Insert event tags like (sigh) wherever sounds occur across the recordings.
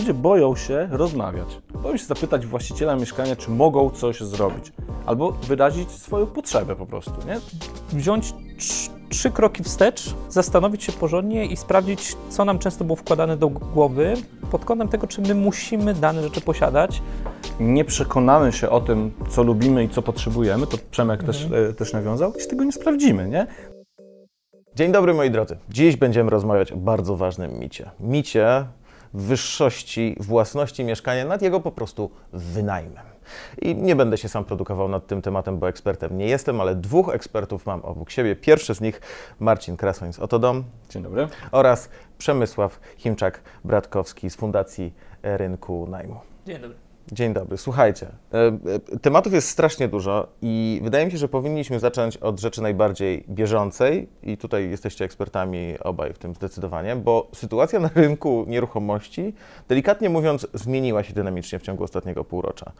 ludzie boją się rozmawiać. Boją się zapytać właściciela mieszkania, czy mogą coś zrobić. Albo wyrazić swoją potrzebę po prostu, nie? Wziąć trzy kroki wstecz, zastanowić się porządnie i sprawdzić, co nam często było wkładane do głowy pod kątem tego, czy my musimy dane rzeczy posiadać. Nie przekonamy się o tym, co lubimy i co potrzebujemy, to Przemek mhm. też, e, też nawiązał, jeśli tego nie sprawdzimy, nie? Dzień dobry moi drodzy. Dziś będziemy rozmawiać o bardzo ważnym micie. Micie wyższości własności mieszkania nad jego po prostu wynajmem. I nie będę się sam produkował nad tym tematem, bo ekspertem nie jestem, ale dwóch ekspertów mam obok siebie. Pierwszy z nich Marcin Krasoń z Otodom. Dzień dobry. Oraz Przemysław Chimczak-Bratkowski z Fundacji Rynku Najmu. Dzień dobry. Dzień dobry. Słuchajcie, e, e, tematów jest strasznie dużo i wydaje mi się, że powinniśmy zacząć od rzeczy najbardziej bieżącej i tutaj jesteście ekspertami obaj w tym zdecydowanie, bo sytuacja na rynku nieruchomości, delikatnie mówiąc, zmieniła się dynamicznie w ciągu ostatniego półrocza.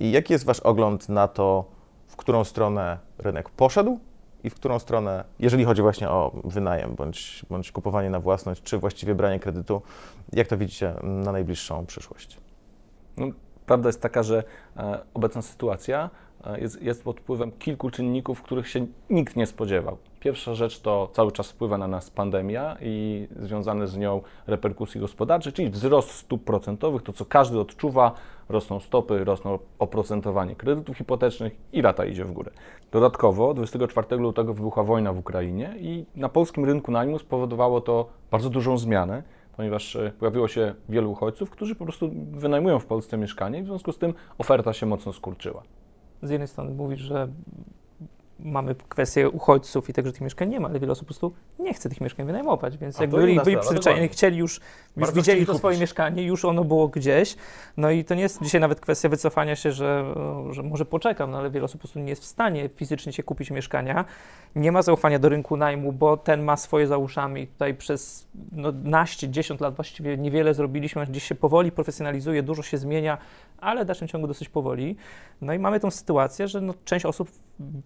I jaki jest Wasz ogląd na to, w którą stronę rynek poszedł i w którą stronę, jeżeli chodzi właśnie o wynajem bądź, bądź kupowanie na własność, czy właściwie branie kredytu, jak to widzicie na najbliższą przyszłość? No, prawda jest taka, że e, obecna sytuacja e, jest, jest pod wpływem kilku czynników, których się nikt nie spodziewał. Pierwsza rzecz to cały czas wpływa na nas pandemia i związane z nią reperkusje gospodarcze, czyli wzrost stóp procentowych, to co każdy odczuwa, rosną stopy, rosną oprocentowanie kredytów hipotecznych i rata idzie w górę. Dodatkowo 24 lutego wybuchła wojna w Ukrainie i na polskim rynku najmu spowodowało to bardzo dużą zmianę ponieważ e, pojawiło się wielu uchodźców, którzy po prostu wynajmują w Polsce mieszkanie i w związku z tym oferta się mocno skurczyła. Z jednej strony mówisz, że mamy kwestię uchodźców i tego, że tych mieszkań nie ma, ale wiele osób po prostu nie chce tych mieszkań wynajmować, więc jak byli, byli przyzwyczajeni, chcieli już, już widzieli to swoje mieszkanie, już ono było gdzieś, no i to nie jest dzisiaj nawet kwestia wycofania się, że, że może poczekam, no ale wiele osób po prostu nie jest w stanie fizycznie się kupić mieszkania, nie ma zaufania do rynku najmu, bo ten ma swoje za uszami. I tutaj przez no, naście, dziesiąt lat właściwie niewiele zrobiliśmy, gdzieś się powoli profesjonalizuje, dużo się zmienia, ale w dalszym ciągu dosyć powoli. No i mamy tą sytuację, że no, część osób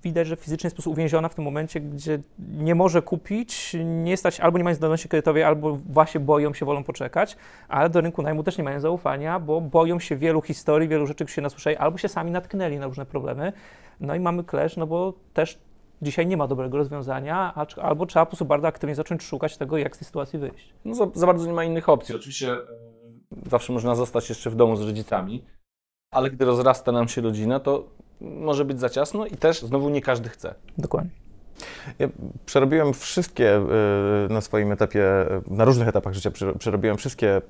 widać, że fizycznie jest po prostu uwięziona w tym momencie, gdzie nie może kupić, nie stać, albo nie mają zdolności kredytowej, albo właśnie boją się, wolą poczekać, ale do rynku najmu też nie mają zaufania, bo boją się wielu historii, wielu rzeczy, które się nasłyszeli, albo się sami natknęli na różne problemy. No i mamy clash, no bo też dzisiaj nie ma dobrego rozwiązania, albo trzeba po prostu bardzo aktywnie zacząć szukać tego, jak z tej sytuacji wyjść. No za, za bardzo nie ma innych opcji. Oczywiście e, zawsze można zostać jeszcze w domu z rodzicami, ale gdy rozrasta nam się rodzina, to może być za ciasno i też znowu nie każdy chce. Dokładnie. Ja przerobiłem wszystkie y, na swoim etapie, y, na różnych etapach życia przerobiłem wszystkie y,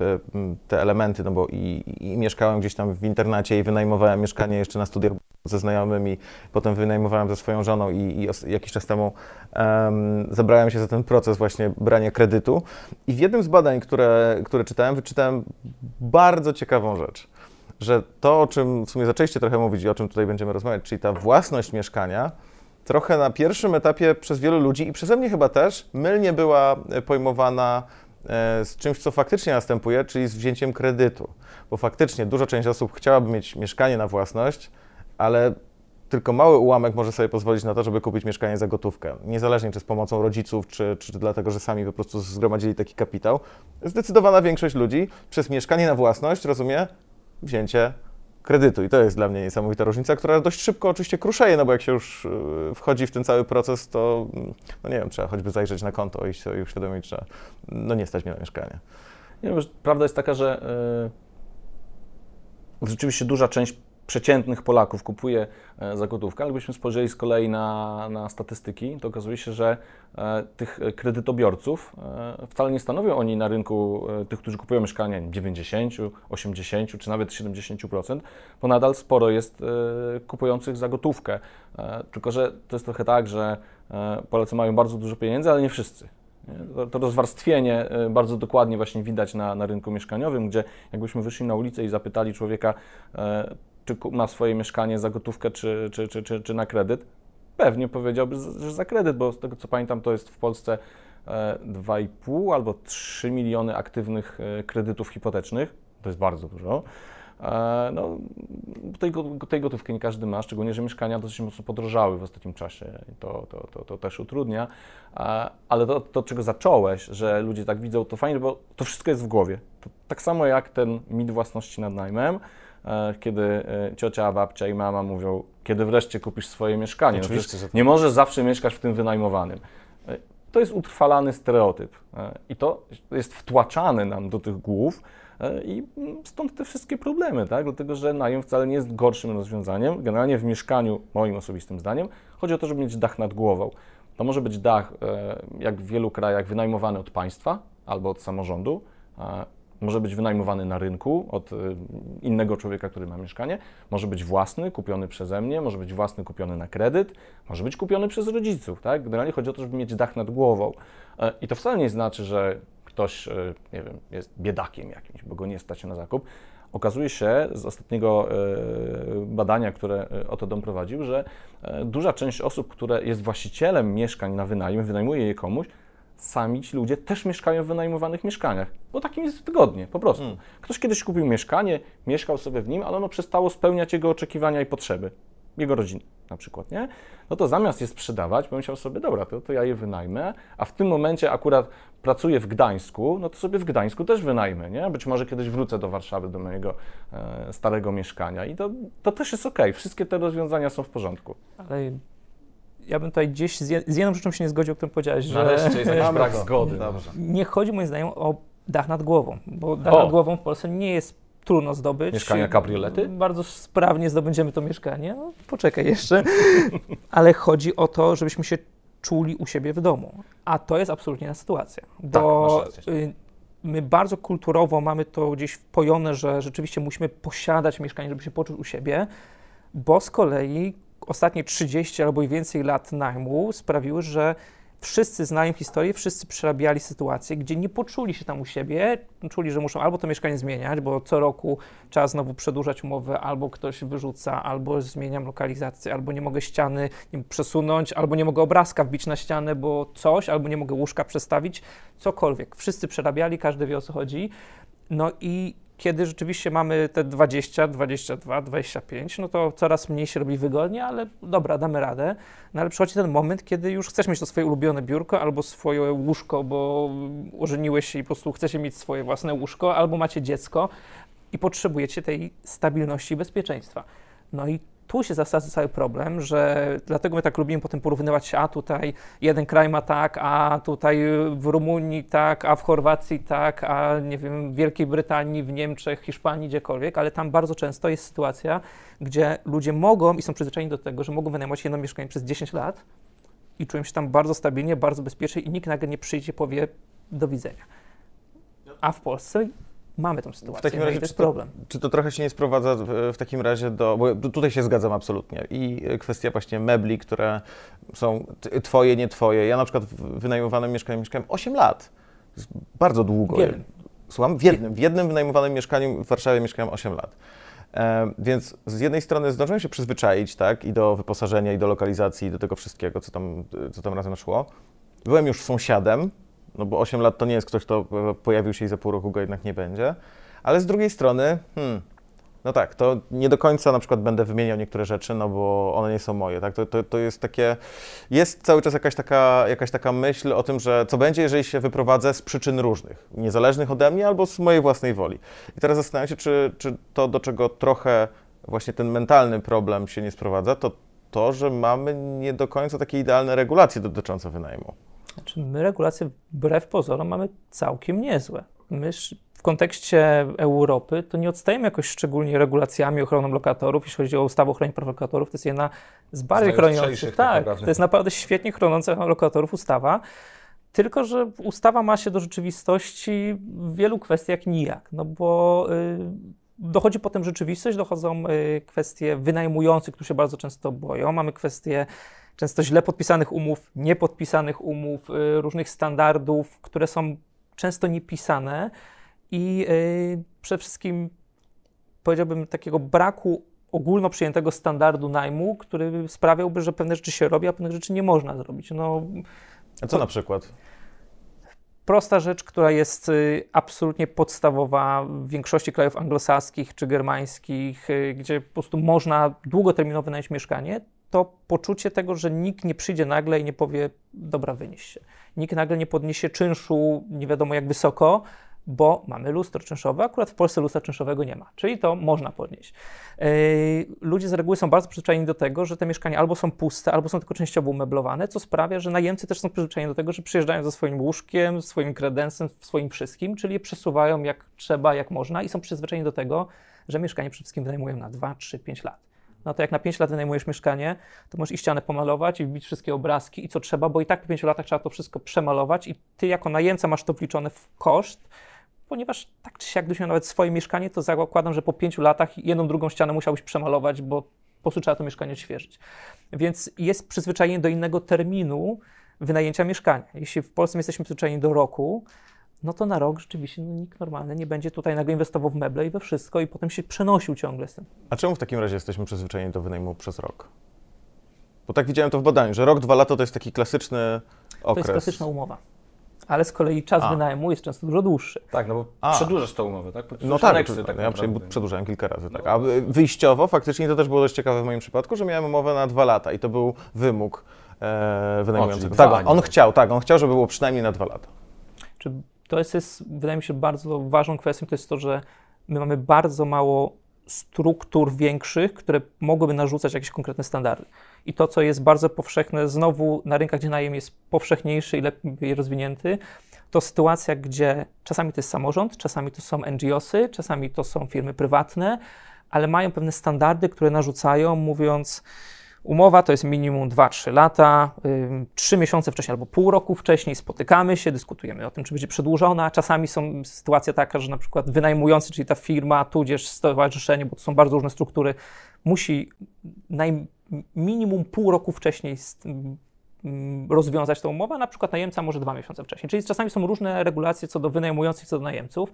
te elementy, no bo i, i mieszkałem gdzieś tam w internacie i wynajmowałem mieszkanie jeszcze na studiach ze znajomymi, potem wynajmowałem ze swoją żoną i, i jakiś czas temu um, zabrałem się za ten proces właśnie brania kredytu. I w jednym z badań, które, które czytałem, wyczytałem bardzo ciekawą rzecz że to, o czym w sumie zaczęliście trochę mówić i o czym tutaj będziemy rozmawiać, czyli ta własność mieszkania, trochę na pierwszym etapie przez wielu ludzi i przeze mnie chyba też mylnie była pojmowana e, z czymś, co faktycznie następuje, czyli z wzięciem kredytu. Bo faktycznie duża część osób chciałaby mieć mieszkanie na własność, ale tylko mały ułamek może sobie pozwolić na to, żeby kupić mieszkanie za gotówkę. Niezależnie czy z pomocą rodziców, czy, czy dlatego, że sami po prostu zgromadzili taki kapitał. Zdecydowana większość ludzi przez mieszkanie na własność rozumie wzięcie kredytu. I to jest dla mnie niesamowita różnica, która dość szybko oczywiście kruszeje, no bo jak się już y, wchodzi w ten cały proces, to no nie wiem, trzeba choćby zajrzeć na konto i sobie uświadomić, że no nie stać mnie na mieszkanie. Nie, prawda jest taka, że yy, rzeczywiście duża część przeciętnych Polaków kupuje e, za gotówkę, ale gdybyśmy spojrzeli z kolei na, na statystyki, to okazuje się, że e, tych kredytobiorców e, wcale nie stanowią oni na rynku tych, którzy kupują mieszkania 90, 80 czy nawet 70%, bo nadal sporo jest kupujących za gotówkę. Tylko, że to jest trochę tak, że Polacy mają bardzo dużo pieniędzy, ale nie wszyscy. To, rozwarstwienie bardzo dokładnie właśnie widać na, na rynku mieszkaniowym, gdzie jakbyśmy wyszli na ulicę i zapytali człowieka, czy ma swoje mieszkanie za gotówkę, czy, czy, czy, czy, czy na kredyt? Pewnie powiedziałby, że za kredyt, bo z tego co pamiętam, to jest w Polsce 2,5 e, albo 3 miliony aktywnych e, kredytów hipotecznych. To jest bardzo dużo. E, no, tej, tej gotówki nie każdy ma, szczególnie, że mieszkania dosyć mocno podrożały w ostatnim czasie. To, to, to, to też utrudnia. Ale to, to, czego zacząłeś, że ludzie tak widzą, to fajnie, bo to wszystko jest w głowie. To tak samo jak ten mit własności nad najmem, kiedy e, ciocia, babcia i mama mówią, kiedy wreszcie kupisz swoje mieszkanie. No Oczywiście, no, nie możesz zawsze mieszkać w tym wynajmowanym. E, to jest utrwalany stereotyp i to jest wtłaczane nam do tych głów, i stąd te wszystkie problemy, tak? Dlatego, że najem wcale nie jest gorszym rozwiązaniem. Generalnie w mieszkaniu, moim osobistym zdaniem, chodzi o to, żeby mieć dach nad głową. To może być dach, jak w wielu krajach, wynajmowany od państwa albo od samorządu może być wynajmowany na rynku od y, innego człowieka, który ma mieszkanie, może być własny, kupiony przeze mnie, może być własny, kupiony na kredyt, może być kupiony przez rodziców. Tak? Generalnie chodzi o to, żeby mieć dach nad głową. E, I to wcale nie znaczy, że ktoś, e, nie wiem, jest biedakiem jakimś, bo go nie stać na zakup. Okazuje się z ostatniego e, badania, które o to dom prowadził, że duża część osób, które jest właścicielem mieszkań na wynajem, wynajmuje je komuś, sami ci ludzie też mieszkają w wynajmowanych mieszkaniach, bo takim jest wygodnie, po prostu. Hmm. Ktoś kiedyś kupił mieszkanie, mieszkał sobie w nim, ale ono przestało spełniać jego oczekiwania i potrzeby, jego rodziny na przykład, nie? No to zamiast je sprzedawać, pomyślał sobie, dobra, to, to ja je wynajmę, a w tym momencie akurat pracuję w Gdańsku, no to sobie w Gdańsku też wynajmę, nie? Być może kiedyś wrócę do Warszawy, do mojego e, starego mieszkania i to, to też jest ok, wszystkie te rozwiązania są w porządku. Ale ja bym tutaj gdzieś z, jedną rzeczą się nie zgodził, o którym powiedziałeś, że... Nareszcie jest jakiś brak zgody. Dobrze. Nie chodzi moim zdaniem o dach nad głową, bo dach o. nad głową w Polsce nie jest trudno zdobyć. Mieszkania kabriolety? Bardzo sprawnie zdobędziemy to mieszkanie. No, poczekaj jeszcze. (laughs) Ale chodzi o to, żebyśmy się czuli u siebie w domu. A to jest absolutnie na sytuacja. Bo tak, my bardzo kulturowo mamy to gdzieś wpojone, że rzeczywiście musimy posiadać mieszkanie, żeby się poczuć u siebie, bo z kolei ostatnie 30 albo i więcej lat najmu sprawiły, że wszyscy znają historię, wszyscy przerabiali sytuację, gdzie nie poczuli się tam u siebie, czuli, że muszą albo to mieszkanie zmieniać, bo co roku trzeba znowu przedłużać umowę, albo ktoś wyrzuca, albo zmieniam lokalizację, albo nie mogę ściany nie przesunąć, albo nie mogę obrazka wbić na ścianę, bo coś, albo nie mogę łóżka przestawić, cokolwiek. Wszyscy przerabiali, każdy wie o co chodzi. No i kiedy rzeczywiście mamy te 20, 22, 25, no to coraz mniej się robi wygodnie, ale dobra, damy radę. No ale przychodzi ten moment, kiedy już chcesz mieć to swoje ulubione biurko albo swoje łóżko, bo ożeniłeś się i po prostu chcecie mieć swoje własne łóżko, albo macie dziecko i potrzebujecie tej stabilności i bezpieczeństwa. No i tu się zasadza cały problem, że dlatego my tak lubimy potem porównywać a tutaj jeden kraj ma tak, a tutaj w Rumunii tak, a w Chorwacji tak, a nie wiem, w Wielkiej Brytanii, w Niemczech, Hiszpanii, gdziekolwiek, ale tam bardzo często jest sytuacja, gdzie ludzie mogą i są przyzwyczajeni do tego, że mogą wynajmować jedno mieszkanie przez 10 lat i czują się tam bardzo stabilnie, bardzo bezpiecznie i nikt nagle nie przyjdzie powie do widzenia. A w Polsce mamy tą sytuację. W takim no razie, to jest problem. Czy to trochę się nie sprowadza w, w, takim razie do, bo tutaj się zgadzam absolutnie, i kwestia właśnie mebli, które są twoje, nie twoje. Ja na przykład w wynajmowanym mieszkaniu mieszkałem 8 lat. Bardzo długo. W jednym. Słucham? W jednym. W jednym wynajmowanym mieszkaniu w Warszawie mieszkałem 8 lat. E, więc z jednej strony zdążyłem się przyzwyczaić, tak, i do wyposażenia, i do lokalizacji, i do tego wszystkiego, co tam, co tam razem szło. Byłem już sąsiadem, no bo 8 lat to nie jest ktoś, kto pojawił się i za pół roku go jednak nie będzie. Ale z drugiej strony, hmm, no tak, to nie do końca na przykład będę wymieniał niektóre rzeczy, no bo one nie są moje, tak? To, to, to jest takie, jest cały czas jakaś taka, jakaś taka myśl o tym, że co będzie, jeżeli się wyprowadzę z przyczyn różnych, niezależnych ode mnie albo z mojej własnej woli. I teraz zastanawiam się, czy, czy to, do czego trochę właśnie ten mentalny problem się nie sprowadza, to to, że mamy nie do końca takie idealne regulacje dotyczące wynajmu. Znaczy my regulacje wbrew pozorom mamy całkiem niezłe. My w kontekście Europy to nie odstajemy jakoś szczególnie regulacjami ochroną lokatorów. Jeśli chodzi o ustawę o ochronie praw lokatorów, to jest jedna z bardziej chroniących. Tak, tak to jest naprawdę świetnie chroniąca lokatorów ustawa. Tylko, że ustawa ma się do rzeczywistości w wielu kwestiach nijak, no bo y, dochodzi potem rzeczywistość, dochodzą y, kwestie wynajmujących, którzy się bardzo często boją, mamy kwestie często źle podpisanych umów, niepodpisanych umów, y, różnych standardów, które są często niepisane i y, przede wszystkim powiedziałbym takiego braku ogólno przyjętego standardu najmu, który sprawiałby, że pewne rzeczy się robi, a pewnych rzeczy nie można zrobić. No, a co to, na przykład? Prosta rzecz, która jest y, absolutnie podstawowa w większości krajów anglosaskich czy germańskich, gdzie po prostu można długoterminowo wynająć mieszkanie, to poczucie tego, że nikt nie przyjdzie nagle i nie powie, dobra, wynieś się. Nikt nagle nie podniesie czynszu nie wiadomo jak wysoko, bo mamy lustro czynszowe. Akurat w Polsce lustra czynszowego nie ma, czyli to można podnieść. Ludzie z reguły są bardzo przyzwyczajeni do tego, że te mieszkania albo są puste, albo są tylko częściowo umeblowane, co sprawia, że najemcy też są przyzwyczajeni do tego, że przyjeżdżają ze swoim łóżkiem, swoim kredensem, swoim wszystkim, czyli je przesuwają jak trzeba, jak można i są przyzwyczajeni do tego, że mieszkanie przede wszystkim wynajmują na 2, 3, 5 lat no to jak na 5 lat wynajmujesz mieszkanie, to możesz i ścianę pomalować i wbić wszystkie obrazki i co trzeba, bo i tak po 5 latach trzeba to wszystko przemalować i ty jako najemca masz to wliczone w koszt, ponieważ tak czy siak, gdybyś miał nawet swoje mieszkanie, to zakładam, że po 5 latach jedną, drugą ścianę musiałbyś przemalować, bo po prostu trzeba to mieszkanie odświeżyć. Więc jest przyzwyczajenie do innego terminu wynajęcia mieszkania. Jeśli w Polsce jesteśmy przyzwyczajeni do roku, no to na rok rzeczywiście no, nikt normalny nie będzie tutaj nagle inwestował w meble i we wszystko i potem się przenosił ciągle z tym. A czemu w takim razie jesteśmy przyzwyczajeni do wynajmu przez rok? Bo tak widziałem to w badaniu, że rok, dwa lata to jest taki klasyczny okres. To jest klasyczna umowa. Ale z kolei czas A. wynajmu jest często dużo dłuższy. Tak, no bo A. przedłużasz tę umowę, tak? No tak, aneksy, tak ja przedłużałem kilka razy, tak. A wyjściowo faktycznie to też było dość ciekawe w moim przypadku, że miałem umowę na dwa lata i to był wymóg e, wynajmującego. Tak, on chciał, tak, on chciał, żeby było przynajmniej na dwa lata. Czy to jest, jest, wydaje mi się, bardzo ważną kwestią, to jest to, że my mamy bardzo mało struktur większych, które mogłyby narzucać jakieś konkretne standardy. I to, co jest bardzo powszechne znowu na rynkach, gdzie najem jest powszechniejszy i lepiej rozwinięty, to sytuacja, gdzie czasami to jest samorząd, czasami to są NGOsy, czasami to są firmy prywatne, ale mają pewne standardy, które narzucają, mówiąc, Umowa to jest minimum 2-3 lata, 3 miesiące wcześniej albo pół roku wcześniej spotykamy się, dyskutujemy o tym, czy będzie przedłużona. Czasami są sytuacja taka, że na przykład wynajmujący, czyli ta firma, tudzież stowarzyszenie, bo to są bardzo różne struktury, musi naj, minimum pół roku wcześniej rozwiązać tę umowę, na przykład najemca może dwa miesiące wcześniej. Czyli czasami są różne regulacje co do wynajmujących, co do najemców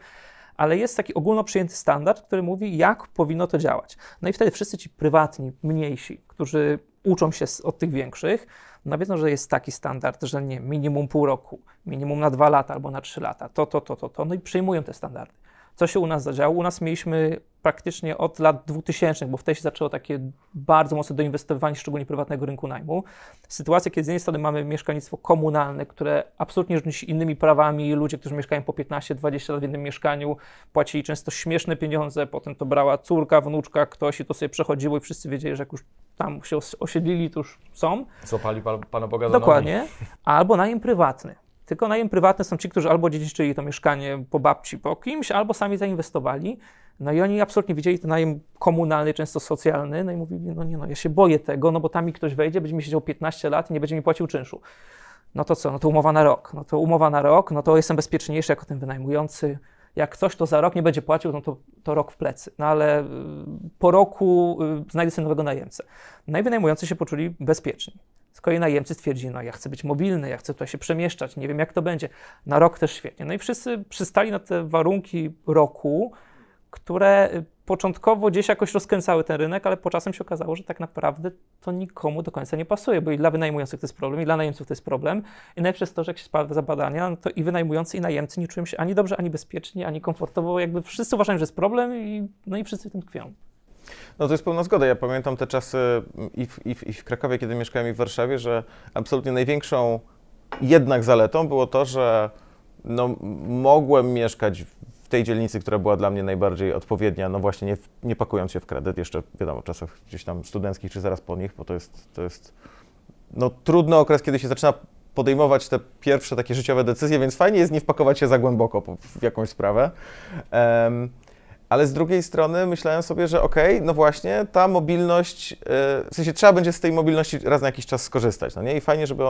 ale jest taki ogólno przyjęty standard, który mówi, jak powinno to działać. No i wtedy wszyscy ci prywatni, mniejsi, którzy uczą się od tych większych, no wiedzą, że jest taki standard, że nie, minimum pół roku, minimum na dwa lata albo na trzy lata, to, to, to, to, to, no i przyjmują te standardy. Co się u nas zadziało? U nas mieliśmy praktycznie od lat 2000, bo wtedy się zaczęło takie bardzo mocne doinwestowanie, szczególnie prywatnego rynku najmu. Sytuacja, kiedy z jednej strony mamy mieszkalnictwo komunalne, które absolutnie różni się innymi prawami, ludzie, którzy mieszkają po 15-20 lat w jednym mieszkaniu, płacili często śmieszne pieniądze, potem to brała córka, wnuczka, ktoś i to sobie przechodziło i wszyscy wiedzieli, że jak już tam się osiedlili, to już są. Złapali pan, Pana Boga Dokładnie. Albo najem prywatny. Tylko najem prywatny są ci, którzy albo dziedziczyli to mieszkanie po babci, po kimś, albo sami zainwestowali. No i oni absolutnie widzieli ten najem komunalny, często socjalny, no i mówili, no nie no, ja się boję tego, no bo tam mi ktoś wejdzie, będzie mi siedział 15 lat i nie będzie mi płacił czynszu. No to co, no to umowa na rok. No to umowa na rok, no to jestem bezpieczniejszy jako ten wynajmujący. Jak ktoś to za rok nie będzie płacił, no to, to rok w plecy. No ale y, po roku y, znajdę sobie nowego najemcę. No i wynajmujący się poczuli bezpieczni. Z kolei najemcy stwierdzili, no ja chcę być mobilny, ja chcę tutaj się przemieszczać, nie wiem jak to będzie. Na rok też świetnie. No i wszyscy przystali na te warunki roku, które y, początkowo gdzieś jakoś rozkręcały ten rynek, ale po czasem się okazało, że tak naprawdę to nikomu do końca nie pasuje, bo i dla wynajmujących to jest problem, i dla najemców to jest problem. I jest to, że jak się sprawdza badania, no to i wynajmujący, i najemcy nie czują się ani dobrze, ani bezpiecznie, ani komfortowo. Jakby wszyscy uważają, że jest problem, i, no i wszyscy w tym tkwią. No to jest pełna zgoda. Ja pamiętam te czasy i w, i w, i w Krakowie, kiedy mieszkałem i w Warszawie, że absolutnie największą jednak zaletą było to, że no, mogłem mieszkać w tej dzielnicy, która była dla mnie najbardziej odpowiednia, no właśnie nie, nie pakując się w kredyt, jeszcze wiadomo, w czasach gdzieś tam studenckich czy zaraz po nich, bo to jest, to jest no, trudny okres, kiedy się zaczyna podejmować te pierwsze takie życiowe decyzje, więc fajnie jest nie wpakować się za głęboko w jakąś sprawę. Um, ale z drugiej strony myślałem sobie, że okej, okay, no właśnie, ta mobilność, yy, w sensie trzeba będzie z tej mobilności raz na jakiś czas skorzystać, no nie? I fajnie, żeby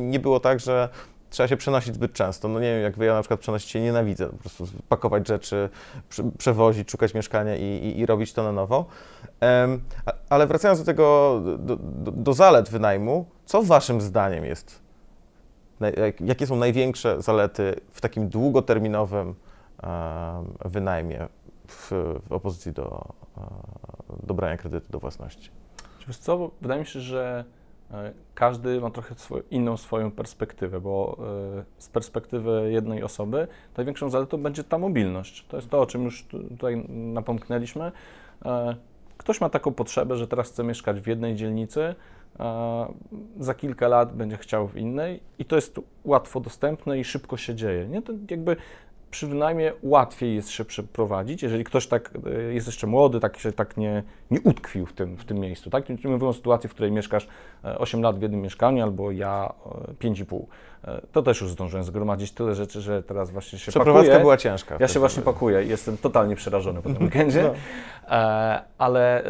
nie było tak, że trzeba się przenosić zbyt często. No nie wiem, jak wy, ja na przykład przenosić się nienawidzę, po prostu pakować rzeczy, przewozić, szukać mieszkania i, i, i robić to na nowo. Ale wracając do tego, do, do, do, zalet wynajmu, co waszym zdaniem jest, jakie są największe zalety w takim długoterminowym wynajmie w, w opozycji do, do brania kredytu do własności? Wiesz co, wydaje mi się, że e, każdy ma trochę inną swoją perspektywę, bo e, z perspektywy jednej osoby największą zaletą będzie ta mobilność. To jest to, o czym już tutaj napomknęliśmy. E, ktoś ma taką potrzebę, że teraz chce mieszkać w jednej dzielnicy, za kilka lat będzie chciał w innej i to jest łatwo dostępne i szybko się dzieje. Nie? To jakby przy wynajmie łatwiej jest się przeprowadzić, jeżeli ktoś tak e, jest jeszcze młody, tak się tak nie, nie utkwił w tym, w tym miejscu. Tak? Mówimy o sytuacji, w której mieszkasz 8 lat w jednym mieszkaniu albo ja 5,5. To też już zdążyłem zgromadzić tyle rzeczy, że teraz właśnie się Przeprowadzka pakuję. była ciężka. Ja się właśnie pakuję i jestem totalnie przerażony po tym (laughs) weekendzie, no. ale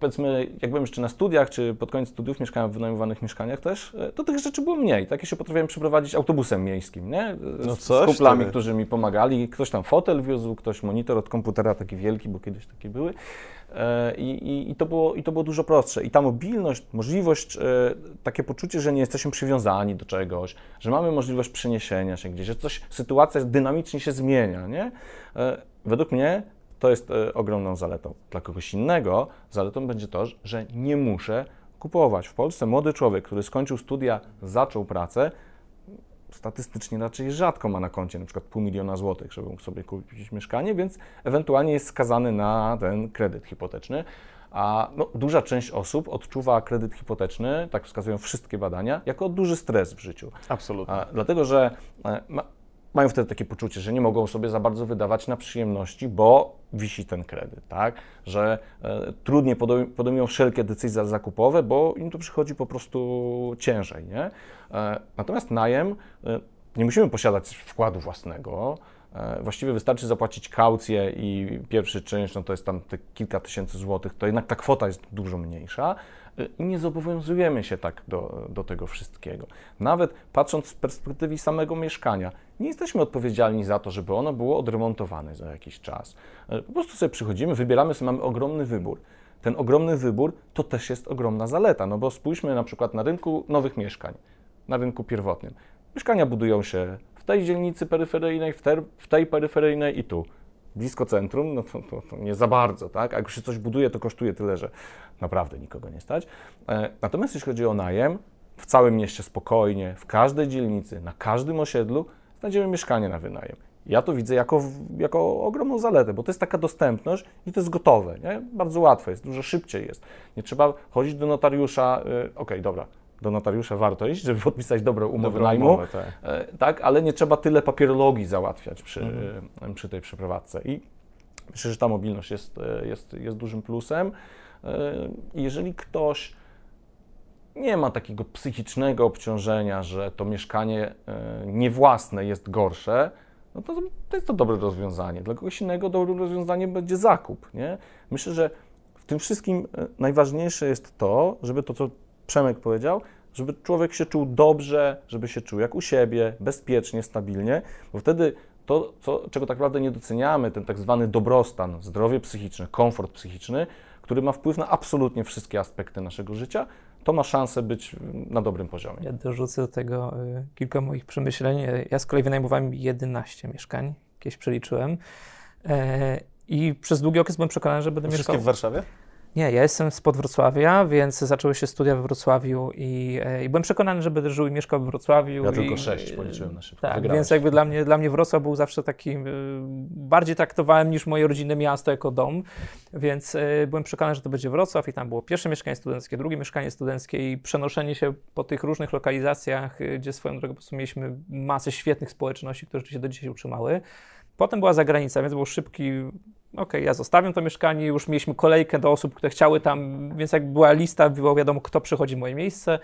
powiedzmy, jak byłem jeszcze na studiach, czy pod koniec studiów mieszkałem w wynajmowanych mieszkaniach też, e, to tych rzeczy było mniej. Takie się potrafiłem przeprowadzić autobusem miejskim, nie? Z, no coś, z kuplami, którzy mi pomagali. Ktoś tam fotel wiózł, ktoś monitor od komputera taki wielki, bo kiedyś takie były. E, I, i, i, to było, I to było dużo prostsze. I ta mobilność, możliwość, e, takie poczucie, że nie jesteśmy przywiązani do czegoś, że mamy możliwość przeniesienia się gdzieś, że coś, sytuacja dynamicznie się zmienia, nie? Według mnie to jest e, ogromną zaletą. Dla kogoś innego zaletą będzie to, że nie muszę kupować. W Polsce młody człowiek, który skończył studia, zaczął pracę, statystycznie raczej rzadko ma na koncie na przykład pół miliona złotych, żeby mógł sobie kupić mieszkanie, więc ewentualnie jest skazany na ten kredyt hipoteczny. A no, duża część osób odczuwa kredyt hipoteczny, tak wskazują wszystkie badania, jako duży stres w życiu. Absolutnie. A, dlatego, że e, ma, mają wtedy takie poczucie, że nie mogą sobie za bardzo wydawać na przyjemności, bo wisi ten kredyt, tak? Że e, trudniej podejmują wszelkie decyzje zakupowe, bo im to przychodzi po prostu ciężej, nie? E, natomiast najem, e, nie musimy posiadać wkładu własnego, e, Właściwie wystarczy zapłacić kaucję i pierwszy czynsz, no to jest tam te kilka tysięcy złotych, to jednak ta kwota jest dużo mniejsza nie zobowiązujemy się tak do, do tego wszystkiego. Nawet patrząc z perspektywy samego mieszkania, nie jesteśmy odpowiedzialni za to, żeby ono było odremontowane za jakiś czas. E, po prostu sobie przychodzimy, wybieramy sobie, mamy ogromny wybór. Ten ogromny wybór to też jest ogromna zaleta, no bo spójrzmy na przykład na rynku nowych mieszkań, na rynku pierwotnym. Mieszkania budują się w tej dzielnicy peryferyjnej, w, w tej peryferyjnej i tu blisko centrum, no to, to, to, nie za bardzo, tak? A jak się coś buduje, to kosztuje tyle, że naprawdę nikogo nie stać. E, natomiast jeśli chodzi o najem, w całym mieście spokojnie, w każdej dzielnicy, na każdym osiedlu znajdziemy mieszkanie na wynajem. Ja to widzę jako, jako ogromną zaletę, bo to jest taka dostępność i to jest gotowe. Nie? Bardzo łatwe jest, dużo szybciej jest. Nie trzeba chodzić do notariusza, yy, okej, okay, dobra, do notariusza warto iść, żeby podpisać dobrą umowę Dobrą najmu, umowę, tak. E, tak. ale nie trzeba tyle papierologii załatwiać przy, mhm. przy tej przeprowadzce. I myślę, że ta mobilność jest, e, jest, jest dużym plusem. E, jeżeli ktoś nie ma takiego psychicznego obciążenia, że to mieszkanie niewłasne jest gorsze, no to, to jest to dobre rozwiązanie. Dla kogoś innego dobrym rozwiązaniem będzie zakup. Nie? Myślę, że w tym wszystkim najważniejsze jest to, żeby to, co Przemek powiedział, żeby człowiek się czuł dobrze, żeby się czuł jak u siebie, bezpiecznie, stabilnie, bo wtedy to, co, czego tak naprawdę nie doceniamy, ten tak zwany dobrostan, zdrowie psychiczne, komfort psychiczny, który ma wpływ na absolutnie wszystkie aspekty naszego życia, to ma szansę być na dobrym poziomie. Ja dorzucę do tego y, kilka moich przemyśleń. Ja z kolei wynajmowałem 11 mieszkań, jakieś przeliczyłem. E, I przez długi okres byłem przekonany, że będę Wszystkie mieszkał... w Warszawie? Nie, ja jestem spod Wrocławia, więc zaczęły się studia we Wrocławiu i, e, i byłem przekonany, że będę żył i mieszkał w Wrocławiu. Ja i, tylko sześć policzyłem na szybko. Tak, Wygrałeś. więc jakby dla mnie, dla mnie Wrocław był zawsze takim, y, bardziej traktowałem niż moje rodzinne miasto jako dom, więc y, byłem przekonany, że to będzie Wrocław i tam było pierwsze mieszkanie studenckie, drugie mieszkanie studenckie i przenoszenie się po tych różnych lokalizacjach, gdzie swoją drogą po prostu mieliśmy masę świetnych społeczności, które się do dzisiaj utrzymały. Potem była zagranica, więc był szybki OK, ja zostawiam to mieszkanie, już mieliśmy kolejkę do osób, które chciały tam, więc jak była lista, było wiadomo, kto przychodzi w moje miejsce.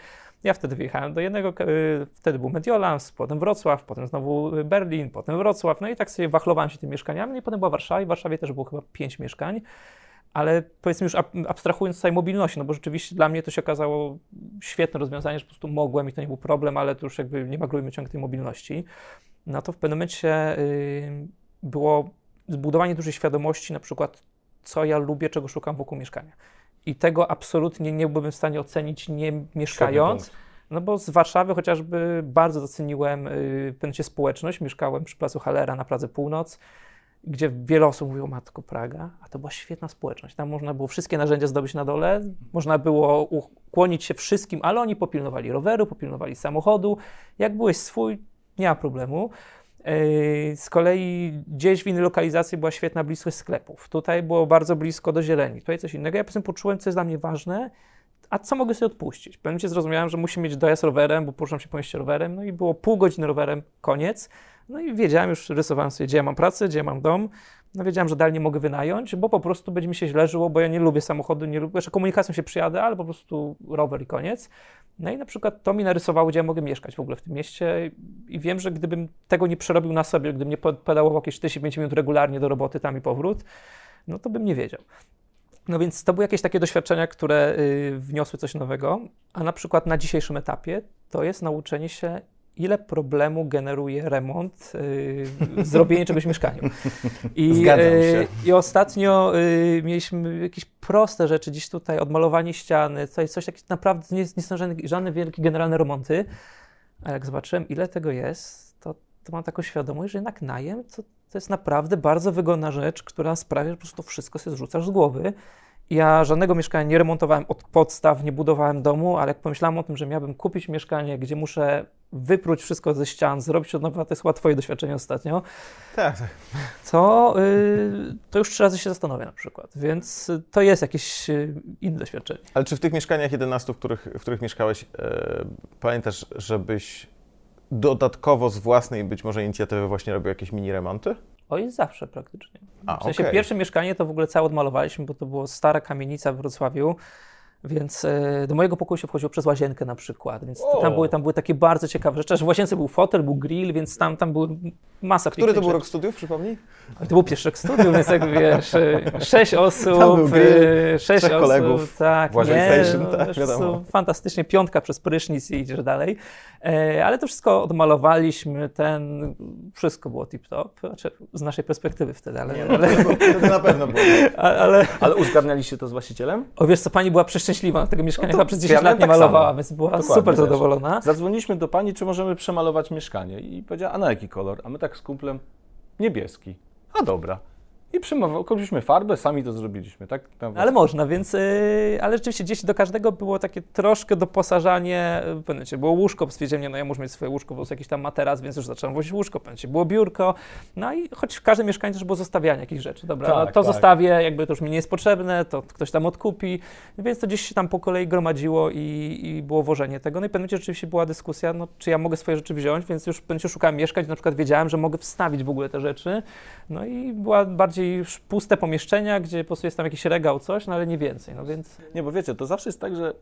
Ja wtedy wyjechałem do jednego, y, wtedy był Mediolans, potem Wrocław, potem znowu Berlin, potem Wrocław, no i tak sobie wachlowałem się tymi mieszkaniami, no i potem była Warszawa i w Warszawie też było chyba pięć mieszkań, ale powiedzmy już abstrahując z tej mobilności, no bo rzeczywiście dla mnie to się okazało świetne rozwiązanie, że po prostu mogłem i to nie był problem, ale to już jakby nie maglujmy ciągle tej mobilności. No to w pewnym momencie yy, było zbudowanie dużej świadomości, na przykład, co ja lubię, czego szukam wokół mieszkania. I tego absolutnie nie byłbym w stanie ocenić nie mieszkając. No bo z Warszawy chociażby bardzo doceniłem y, pewnie społeczność. Mieszkałem przy Placu Halera na Pradze Północ, gdzie wiele osób mówiło, matko Praga, a to była świetna społeczność. Tam można było wszystkie narzędzia zdobyć na dole, można było ukłonić się wszystkim, ale oni popilnowali roweru, popilnowali samochodu. Jak byłeś swój, nie ma problemu. Z kolei gdzieś w innej lokalizacji była świetna bliskość sklepów. Tutaj było bardzo blisko do zieleni. Tutaj coś innego. Ja po prostu poczułem, co jest dla mnie ważne a co mogę sobie odpuścić? Pewnie zrozumiałem, że musi mieć dojazd rowerem, bo poruszam się po mieście rowerem, no i było pół godziny rowerem, koniec. No i wiedziałem, już rysowałem sobie, gdzie ja mam pracę, gdzie ja mam dom. No wiedziałem, że dalej nie mogę wynająć, bo po prostu będzie mi się źle żyło, bo ja nie lubię samochodu, nie lubię, jeszcze komunikacją się przyjadę, ale po prostu rower i koniec. No i na przykład to mi narysowało, gdzie ja mogę mieszkać w ogóle w tym mieście i wiem, że gdybym tego nie przerobił na sobie, gdybym nie pedałował jakieś 45 minut regularnie do roboty tam i powrót, no to bym nie wiedział. No więc to były jakieś takie doświadczenia, które y, wniosły coś nowego, a na przykład na dzisiejszym etapie to jest nauczenie się, ile problemu generuje remont, y, (laughs) zrobienie czegoś w mieszkaniu. I. Y, I ostatnio y, mieliśmy jakieś proste rzeczy, dziś tutaj odmalowanie ściany, coś, coś takiego naprawdę nie, nie są żadne, żadne wielkie generalne remonty, a jak zobaczyłem, ile tego jest, to, to mam taką świadomość, że jednak najem to to jest naprawdę bardzo wygodna rzecz, która sprawia, że po prostu wszystko się zrzucasz z głowy. Ja żadnego mieszkania nie remontowałem od podstaw, nie budowałem domu, ale jak pomyślałem o tym, że miałbym kupić mieszkanie, gdzie muszę wypróć wszystko ze ścian, zrobić od nowa, to jest chyba twoje doświadczenie ostatnio, tak, tak. To, yy, to już trzy razy się zastanowię na przykład, więc to jest jakieś yy, inne doświadczenie. Ale czy w tych mieszkaniach 11, w których, w których mieszkałeś, yy, pamiętasz, żebyś dodatkowo z własnej być może inicjatywy właśnie robił jakieś mini remonty? Oj, zawsze praktycznie. W sensie okay. pierwsze mieszkanie to w ogóle całe odmalowaliśmy, bo to była stara kamienica w Wrocławiu. Więc e, do mojego pokoju się wchodziło przez łazienkę na przykład, więc tam były, tam były takie bardzo ciekawe rzeczy. W łazience był fotel, był grill, więc tam, tam były masa Który to był rok studiów, przypomnij? to był pierwszy rok studiów, więc jak wiesz, e, sześć osób, tam był grill, e, sześć osób, kolegów, tak, nie, station, no, tak, wiadomo. Fantastycznie, piątka przez prysznic i idziesz dalej. ale to wszystko odmalowaliśmy, ten, wszystko było tip-top, znaczy z naszej perspektywy wtedy, ale... Nie, no, ale to na pewno było. (laughs) ale, ale uzgadnialiście to z właścicielem? O wiesz co, pani była przeszczęśliwa na tego mieszkania, no chyba przez 10 lat nie tak malowała, więc była Dokładnie, super zadowolona. Zadzwoniliśmy do pani, czy możemy przemalować mieszkanie i powiedziała, a na jaki kolor? A my tak z kumplem, niebieski. A dobra. I kupiliśmy farbę, sami to zrobiliśmy, tak? Ale można, więc, yy, ale rzeczywiście gdzieś do każdego było takie troszkę doposażanie, pamiętacie, było łóżko, stwierdziłem, nie, no ja muszę mieć swoje łóżko, bo jest jakiś tam materac, więc już zacząłem wozić łóżko, pamiętacie, było biurko, no i choć w każdym mieszkaniu też było zostawianie jakichś rzeczy, dobra, tak, no, to tak. zostawię, jakby to już mi nie jest potrzebne, to ktoś tam odkupi, więc to gdzieś się tam po kolei gromadziło i, i było wożenie tego, no i pamiętacie, rzeczywiście była dyskusja, no czy ja mogę swoje rzeczy wziąć, więc już pamiętacie, szukałem mieszkań, na przykład wiedziałem, że mogę wstawić w ogóle te rzeczy, no i była bardziej bardziej puste pomieszczenia, gdzie po prostu jest tam jakiś regał, coś, no ale nie więcej, no więc... Nie, bo wiecie, to zawsze jest tak, że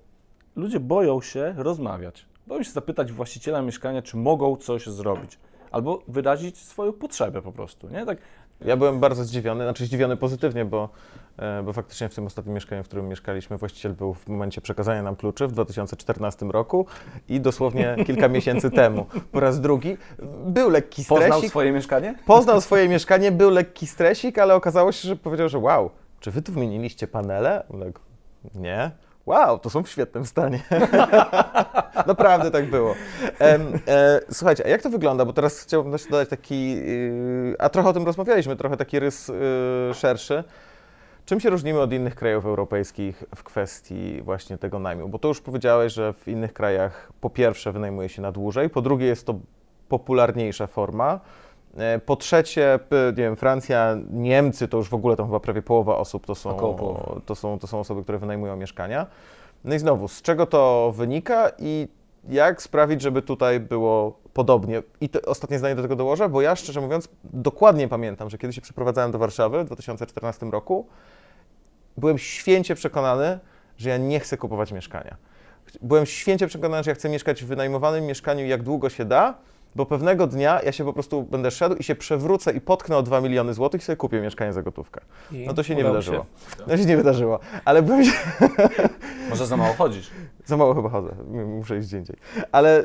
ludzie boją się rozmawiać. Boją się zapytać właściciela mieszkania, czy mogą coś zrobić. Albo wyrazić swoją potrzebę po prostu, nie? Tak... Ja byłem bardzo zdziwiony, znaczy zdziwiony pozytywnie, bo bo faktycznie w tym ostatnim mieszkaniu, w którym mieszkaliśmy, właściciel był w momencie przekazania nam kluczy w 2014 roku i dosłownie (laughs) kilka miesięcy temu po raz drugi był lekki stresik. Poznał swoje mieszkanie? Poznał swoje mieszkanie, był lekki stresik, ale okazało się, że powiedział, że wow, czy wy tu wymieniliście panele? Tak, nie. Wow, to są w świetnym stanie. (laughs) Naprawdę tak było. E, e, słuchajcie, a jak to wygląda? Bo teraz chciałbym dodać taki, yy, a trochę o tym rozmawialiśmy, trochę taki rys yy, szerszy. Czym się różnimy od innych krajów europejskich w kwestii właśnie tego najmu? Bo to już powiedziałeś, że w innych krajach po pierwsze wynajmuje się na dłużej, po drugie jest to popularniejsza forma. E, po trzecie, nie wiem, Francja, Niemcy to już w ogóle tam chyba prawie połowa osób to są, to są, to są osoby, które wynajmują mieszkania. No i znowu, z czego to wynika i jak sprawić, żeby tutaj było podobnie? I to ostatnie zdanie do tego dołożę, bo ja szczerze mówiąc dokładnie pamiętam, że kiedy się przeprowadzałem do Warszawy w 2014 roku, byłem święcie przekonany, że ja nie chcę kupować mieszkania. Byłem święcie przekonany, że ja chcę mieszkać w wynajmowanym mieszkaniu jak długo się da, bo pewnego dnia ja się po prostu będę szedł i się przewrócę i potknę o 2 miliony złotych i sobie kupię mieszkanie za gotówkę. I no to się nie wydarzyło. Się. No się nie wydarzyło, ale byłem... Może za mało chodzisz? (laughs) Za mało chyba chodzę, muszę iść gdzie indziej. Ale y,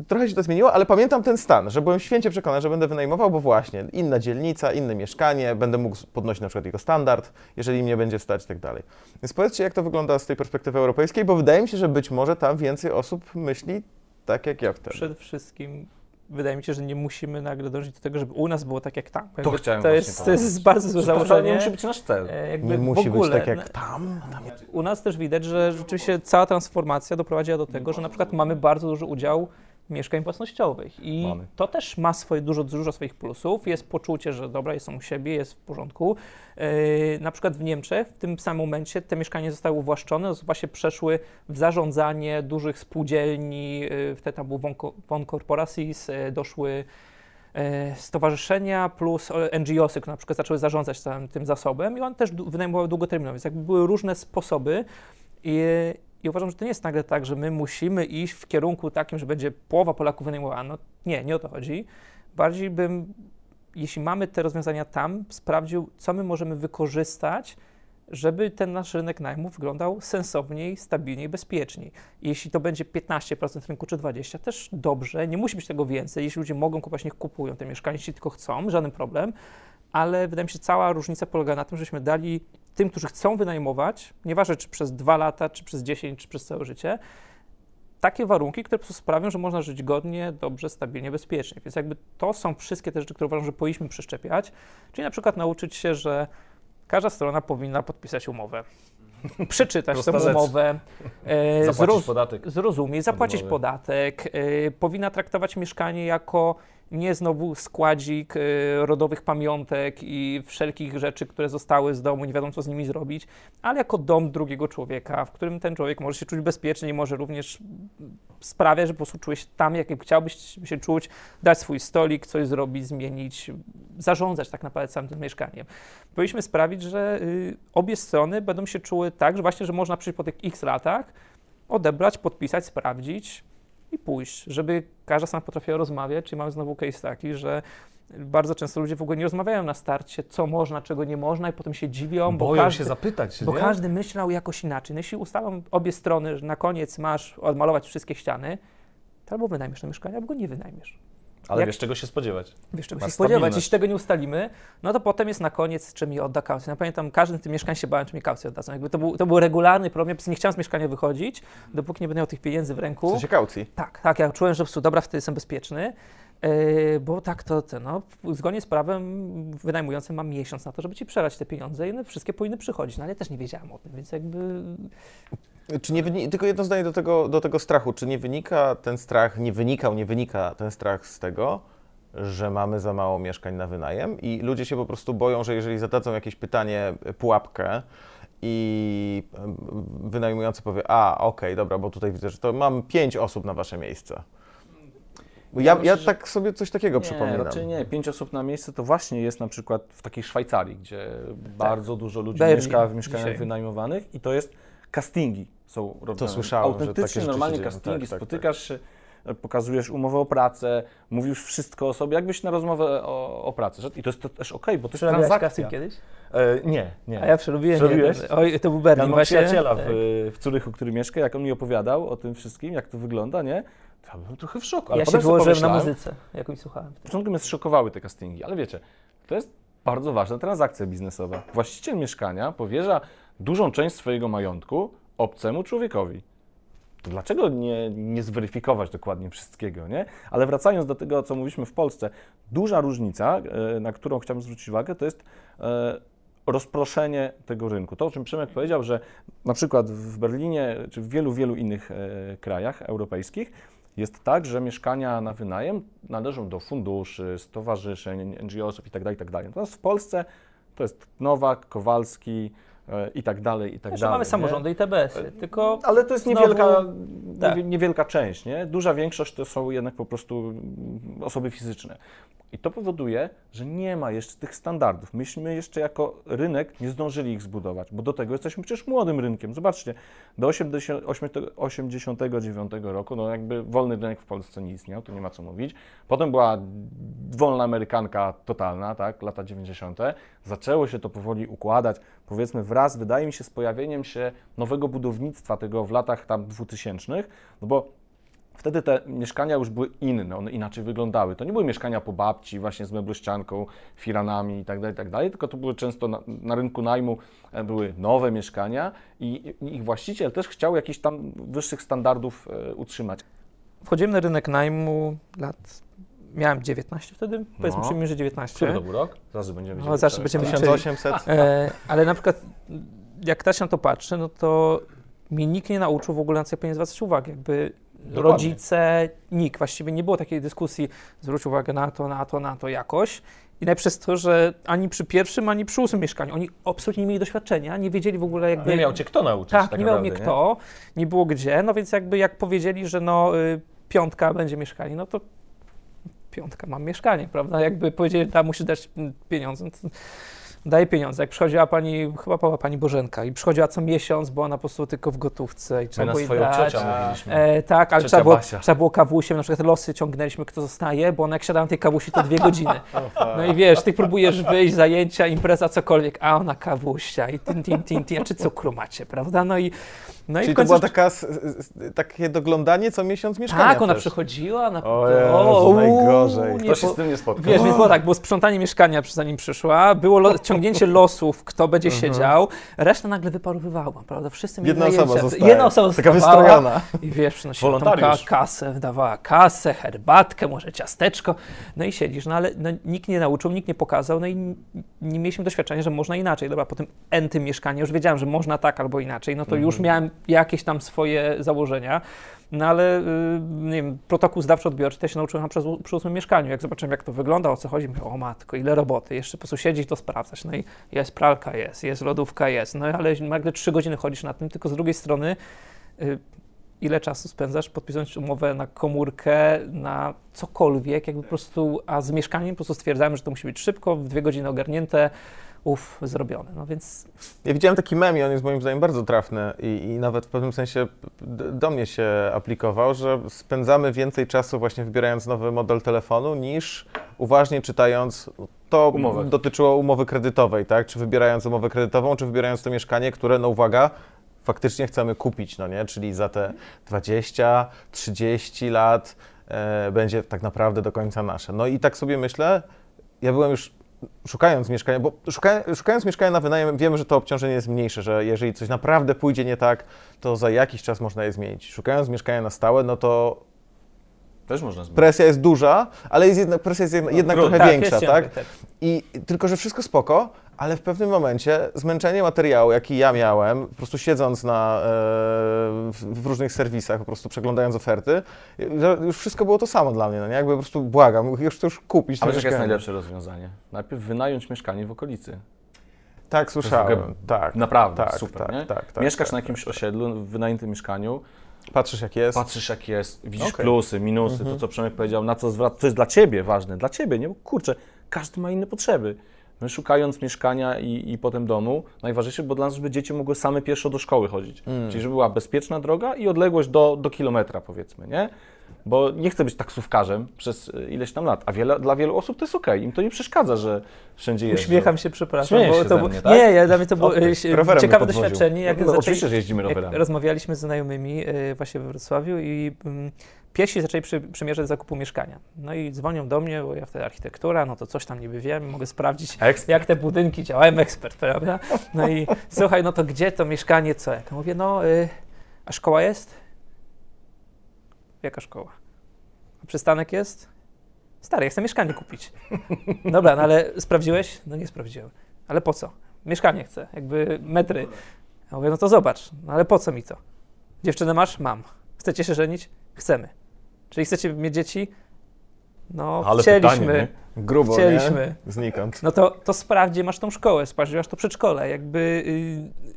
y, trochę się to zmieniło, ale pamiętam ten stan, że byłem święcie przekonany, że będę wynajmował, bo właśnie inna dzielnica, inne mieszkanie, będę mógł podnosić na przykład jego standard, jeżeli mnie będzie stać i tak dalej. Więc powiedzcie, jak to wygląda z tej perspektywy europejskiej, bo wydaje mi się, że być może tam więcej osób myśli tak jak ja wtedy. Przede wszystkim wydaje mi się, że nie musimy nagle dążyć do tego, żeby u nas było tak jak tam. Jakby to chciałem to jest, to jest bardzo złe założenie. nie musi być nasz cel. E, jakby nie musi ogóle, być tak jak tam. U nas też widać, że rzeczywiście cała transformacja doprowadziła do tego, że na przykład mamy bardzo duży udział mieszkań własnościowych. I Mamy. to też ma swoje, dużo, dużo swoich plusów. Jest poczucie, że dobra, są u siebie, jest w porządku. Yy, na przykład w Niemczech w tym samym momencie te mieszkania zostały uwłaszczone, właśnie przeszły w zarządzanie dużych spółdzielni, yy, wtedy tam był von, von Corporatis, yy, doszły stowarzyszenia plus NGOsy, które na przykład zaczęły zarządzać tym, tym zasobem i one też wynajmowały długoterminowo, więc jakby były różne sposoby i i uważam, że to nie jest nagle tak, że my musimy iść w kierunku takim, że będzie połowa Polaków wynajmowała. No nie, nie o to chodzi. Bardziej bym, jeśli mamy te rozwiązania tam, sprawdził, co my możemy wykorzystać, żeby ten nasz rynek najmu wyglądał sensowniej, stabilniej, bezpieczniej. Jeśli to będzie 15% rynku czy 20%, też dobrze, nie musi być tego więcej. Jeśli ludzie mogą kupować, niech kupują te mieszkania, jeśli tylko chcą, żaden problem. Ale wydaje mi się, cała różnica polega na tym, żeśmy dali tym, którzy chcą wynajmować, nieważne czy przez dwa lata, czy przez 10, czy przez całe życie, takie warunki, które po prostu sprawią, że można żyć godnie, dobrze, stabilnie, bezpiecznie. Więc jakby to są wszystkie te rzeczy, które uważam, że powinniśmy przeszczepiać. Czyli na przykład nauczyć się, że każda strona powinna podpisać umowę. Przeczytać tę umowę, e, zapłacić podatek. zrozumieć, zapłacić podatek, e, powinna traktować mieszkanie jako nie znowu składzik y, rodowych pamiątek i wszelkich rzeczy, które zostały z domu, nie wiadomo co z nimi zrobić, ale jako dom drugiego człowieka, w którym ten człowiek może się czuć bezpiecznie i może również sprawiać, że po prostu czuje się tam, jak chciałbyś się czuć, dać swój stolik, coś zrobić, zmienić, zarządzać tak naprawdę całym tym mieszkaniem. Powinniśmy sprawić, że y, obie strony będą się czuły tak, że właśnie, że można przyjść po tych x latach, odebrać, podpisać, sprawdzić, i pójść, żeby każda sama potrafiła rozmawiać, czyli mamy znowu case taki, że bardzo często ludzie w ogóle nie rozmawiają na starcie, co można, czego nie można i potem się dziwią, Boją bo każdy, się zapytać, bo nie? każdy myślał jakoś inaczej. No jeśli ustalą obie strony, że na koniec masz odmalować wszystkie ściany, to albo wynajmiesz to mieszkanie, albo go nie wynajmiesz. Ale Jak, wiesz, czego się spodziewać. Wiesz, czego Masz się spodziewać. Jeśli tego nie ustalimy, no to potem jest na koniec, czy mi odda kaucję. Ja pamiętam, każdym tym mieszkań się bałem, czy mi kaucję oddadzą. Jakby to, był, to był regularny problem, nie chciałem z mieszkania wychodzić, dopóki nie będę miał tych pieniędzy w ręku. W sensie kaucji? Tak, tak. Ja czułem, że po prostu, dobra, wtedy jestem bezpieczny. Yy, bo tak to, to no, zgodnie z prawem wynajmujący mam miesiąc na to, żeby ci przelać te pieniądze i one wszystkie powinny przychodzić. No ale ja też nie wiedziałem o tym, więc jakby czy nie wynika, tylko jedno zdanie do tego, do tego strachu. Czy nie wynika ten strach, nie wynikał, nie wynika ten strach z tego, że mamy za mało mieszkań na wynajem i ludzie się po prostu boją, że jeżeli zadadzą jakieś pytanie, pułapkę i wynajmujący powie, a okej, okay, dobra, bo tutaj widzę, że to mam pięć osób na wasze miejsce. Ja, ja, tak sobie coś takiego nie, przypominam. Raczej nie. Pięć osób na miejsce to właśnie jest na przykład w takiej Szwajcarii, gdzie tak. bardzo dużo ludzi Berlin mieszka w mieszkaniach dzisiaj. wynajmowanych i to jest castingi są robione. To słyszałem, Autentycznie, normalnie castingi, tak, tak, spotykasz tak. się pokazujesz umowę o pracę, mówisz wszystko o sobie, jakbyś na rozmowę o, o pracę I to jest to też okej, okay, bo to jest transakcja. kiedyś? E, nie, nie. A ja przerobiłem. Przerobiłeś? Oj, to był Berlin ja mam właśnie. przyjaciela w, tak. w Curychu, który mieszka, jak on mi opowiadał o tym wszystkim, jak to wygląda, nie? Ja byłem trochę w szoku. Ale ja się wyłożyłem na muzyce, jakąś słuchałem. W początku mnie zszokowały te castingi, ale wiecie, to jest bardzo ważna transakcja biznesowa. Właściciel mieszkania powierza dużą część swojego majątku obcemu człowiekowi to dlaczego nie, nie zweryfikować dokładnie wszystkiego, nie? Ale wracając do tego, co mówiliśmy w Polsce, duża różnica, e, na którą chciałbym zwrócić uwagę, to jest e, rozproszenie tego rynku. To, o czym Przemek powiedział, że na przykład w Berlinie czy w wielu, wielu innych e, krajach europejskich jest tak, że mieszkania na wynajem należą do funduszy, stowarzyszeń, NGO-sów itd., tak itd. Tak Natomiast w Polsce to jest Nowak, Kowalski, E, i tak dalej, i tak dalej. mamy samorządy nie? i TBS-y, tylko Ale to jest znowu... niewielka, tak. niewielka część, nie? Duża większość to są jednak po prostu osoby fizyczne. I to powoduje, że nie ma jeszcze tych standardów. Myśmy jeszcze jako rynek nie zdążyli ich zbudować, bo do tego jesteśmy przecież młodym rynkiem. Zobaczcie, do 1989 roku, no jakby wolny rynek w Polsce nie istniał, tu nie ma co mówić. Potem była wolna amerykanka totalna, tak, lata 90. Zaczęło się to powoli układać, powiedzmy wraz, wydaje mi się, z pojawieniem się nowego budownictwa tego w latach tam 2000, no bo Wtedy te mieszkania już były inne, one inaczej wyglądały. To nie były mieszkania po babci, właśnie z meblościanką, firanami itd., tak itd., tak tylko to były często na, na rynku najmu e, były nowe mieszkania i, i ich właściciel też chciał jakichś tam wyższych standardów e, utrzymać. Wchodziłem na rynek najmu lat miałem 19 wtedy, powiedzmy no. przyjmijmy, że 19. Który to był rok? Zaraz będziemy no, zawsze będziemy 1800. (laughs) E, ale na przykład jak teraz się na to patrzy, no to mnie nikt nie nauczył w ogóle na co ja powinien zwracać uwagę. Jakby Dokładnie. rodzice, nikt. Właściwie nie było takiej dyskusji, zwróć uwagę na to, na to, na to jakoś. I najpierw to, że ani przy pierwszym, ani przy ósmym mieszkaniu, oni absolutnie nie mieli doświadczenia, nie wiedzieli w ogóle jakby... Nie miał cię kto nauczyć Tak, tak nie miał mnie kto, nie było gdzie, no więc jakby jak powiedzieli, że no y, piątka będzie mieszkanie, no to piątka, mam mieszkanie, prawda? Jakby powiedzieli, tam musi dać pieniądze. No daje pieniądze. Jak przychodziła pani, chyba była pani Bożenka i przychodziła co miesiąc, bo ona po prostu tylko w gotówce i trzeba było dać. E, tak, ale trzeba było, trzeba było kawusiem, na przykład losy ciągnęliśmy, kto zostaje, bo ona jak siadała na tej kawusi, to dwie godziny. (laughs) No i wiesz, ty próbujesz wyjść, zajęcia, impreza, cokolwiek, a ona kawusia i tin, tin, tin, tin, czy cukru macie, prawda? No i no Czyli i końcu... to była taka, takie doglądanie co miesiąc mieszkania Tak, ona też. przychodziła. Na... O Jezu, o, najgorzej. Kto się po... z tym nie spotkał? Wiesz, więc było tak, było sprzątanie mieszkania, zanim przyszła, było lo... (laughs) ciągnięcie losów, kto będzie mhm. siedział, reszta nagle wyparowywała, prawda? Wszyscy mieli Jedna osoba zostaje. Jedna osoba Taka wystrojona. I wiesz, przynosiła ka kasę, dawała kasę, herbatkę, może ciasteczko, no i siedzisz, no ale no, nikt nie nauczył, nikt nie pokazał, no i nie mieliśmy doświadczenia, że można inaczej. Dobra, po tym entym mieszkaniu już wiedziałem, że można tak albo inaczej, no to mhm. już miałem jakieś tam swoje założenia. No ale y, nie wiem, protokół zdawczo-odbiorczy też się nauczyłem przy, przy ósmym mieszkaniu. Jak zobaczyłem, jak to wygląda, o co chodzi, mówię, o matko, ile roboty, jeszcze po prostu siedzieć to sprawdzać. No i jest pralka, jest, jest lodówka, jest. No ale nagle trzy godziny chodzisz na tym, tylko z drugiej strony y, ile czasu spędzasz podpisując umowę na komórkę, na cokolwiek, jakby po prostu, a z mieszkaniem po prostu stwierdzałem, że to musi być szybko, w dwie godziny ogarnięte, ów zrobiony. No więc... Ja widziałem taki mem i on jest moim zdaniem bardzo trafny i, i nawet w pewnym sensie do mnie się aplikował, że spędzamy więcej czasu właśnie wybierając nowy model telefonu niż uważnie czytając to Umowę. dotyczyło umowy kredytowej, tak? Czy wybierając umowę kredytową, czy wybierając to mieszkanie, które, no uwaga, faktycznie chcemy kupić, no nie? Czyli za te 20, 30 lat e, będzie tak naprawdę do końca nasze. No i tak sobie myślę, ja byłem już szukając mieszkania, bo szuka, szukając mieszkania na wynajem, wiemy, że to obciążenie jest mniejsze, że jeżeli coś naprawdę pójdzie nie tak, to za jakiś czas można je zmienić. Szukając mieszkania na stałe, no to też można zmienić. Presja jest duża, ale jest jednak, presja jest jednak, jednak trochę tak, większa, tak? tak? I tylko, że wszystko spoko, ale w pewnym momencie zmęczenie materiału, jaki ja miałem, po prostu siedząc na, e, w różnych serwisach, po prostu przeglądając oferty, już wszystko było to samo dla mnie, no nie? Jakby po prostu błagam, już to już kupić. Ale jakie jest najlepsze rozwiązanie? Najpierw wynająć mieszkanie w okolicy. Tak, słyszałem. Tak, naprawdę, tak, super, tak, nie? Tak, tak, Mieszkasz tak, na jakimś osiedlu, w wynajętym mieszkaniu, Patrzysz jak jest. Patrzysz jak jest, widzisz okay. plusy, minusy, mhm. to co Przemek powiedział, na co zwraca, co jest dla Ciebie ważne, dla Ciebie, nie? Bo kurczę, każdy ma inne potrzeby. My szukając mieszkania i, i potem domu, najważniejsze, bo dla nas, żeby dzieci mogły same pieszo do szkoły chodzić. Mm. Czyli żeby była bezpieczna droga i odległość do, do kilometra, powiedzmy, nie? Bo nie chcę być taksówkarzem przez e, ileś tam lat, a wiele, dla wielu osób to jest okej, okay. im to nie przeszkadza, że wszędzie jest. Uśmiecham się, przepraszam. Bo się to mnie, tak? Nie, ja, dla mnie to było okay. ciekawe doświadczenie. Jak no, zaczęli, oczywiście, że jeździmy rowerami. rozmawialiśmy z znajomymi y, właśnie we Wrocławiu i y, piesi zaczęli przy, przymierzać zakupu mieszkania. No i dzwonią do mnie, bo ja wtedy architektura, no to coś tam niby wiem, mogę sprawdzić, ekspert. jak te budynki działają, ekspert, prawda? No i słuchaj, no to gdzie to mieszkanie, co jak? Mówię, no, y, a szkoła jest? Jaka szkoła? A przystanek jest? Stary, ja chcę mieszkanie kupić. Dobra, no ale sprawdziłeś? No nie sprawdziłem. Ale po co? Mieszkanie chcę, jakby metry. Ja mówię, no to zobacz, no ale po co mi to? Dziewczynę masz? Mam. Chcecie się żenić? Chcemy. Czyli chcecie mieć dzieci? No, Ale chcieliśmy. Pytanie, Grubo, chcieliśmy. Nie? Znikąd. No to, to sprawdź, gdzie masz tą szkołę, sprawdź, gdzie masz to przedszkole. Jakby,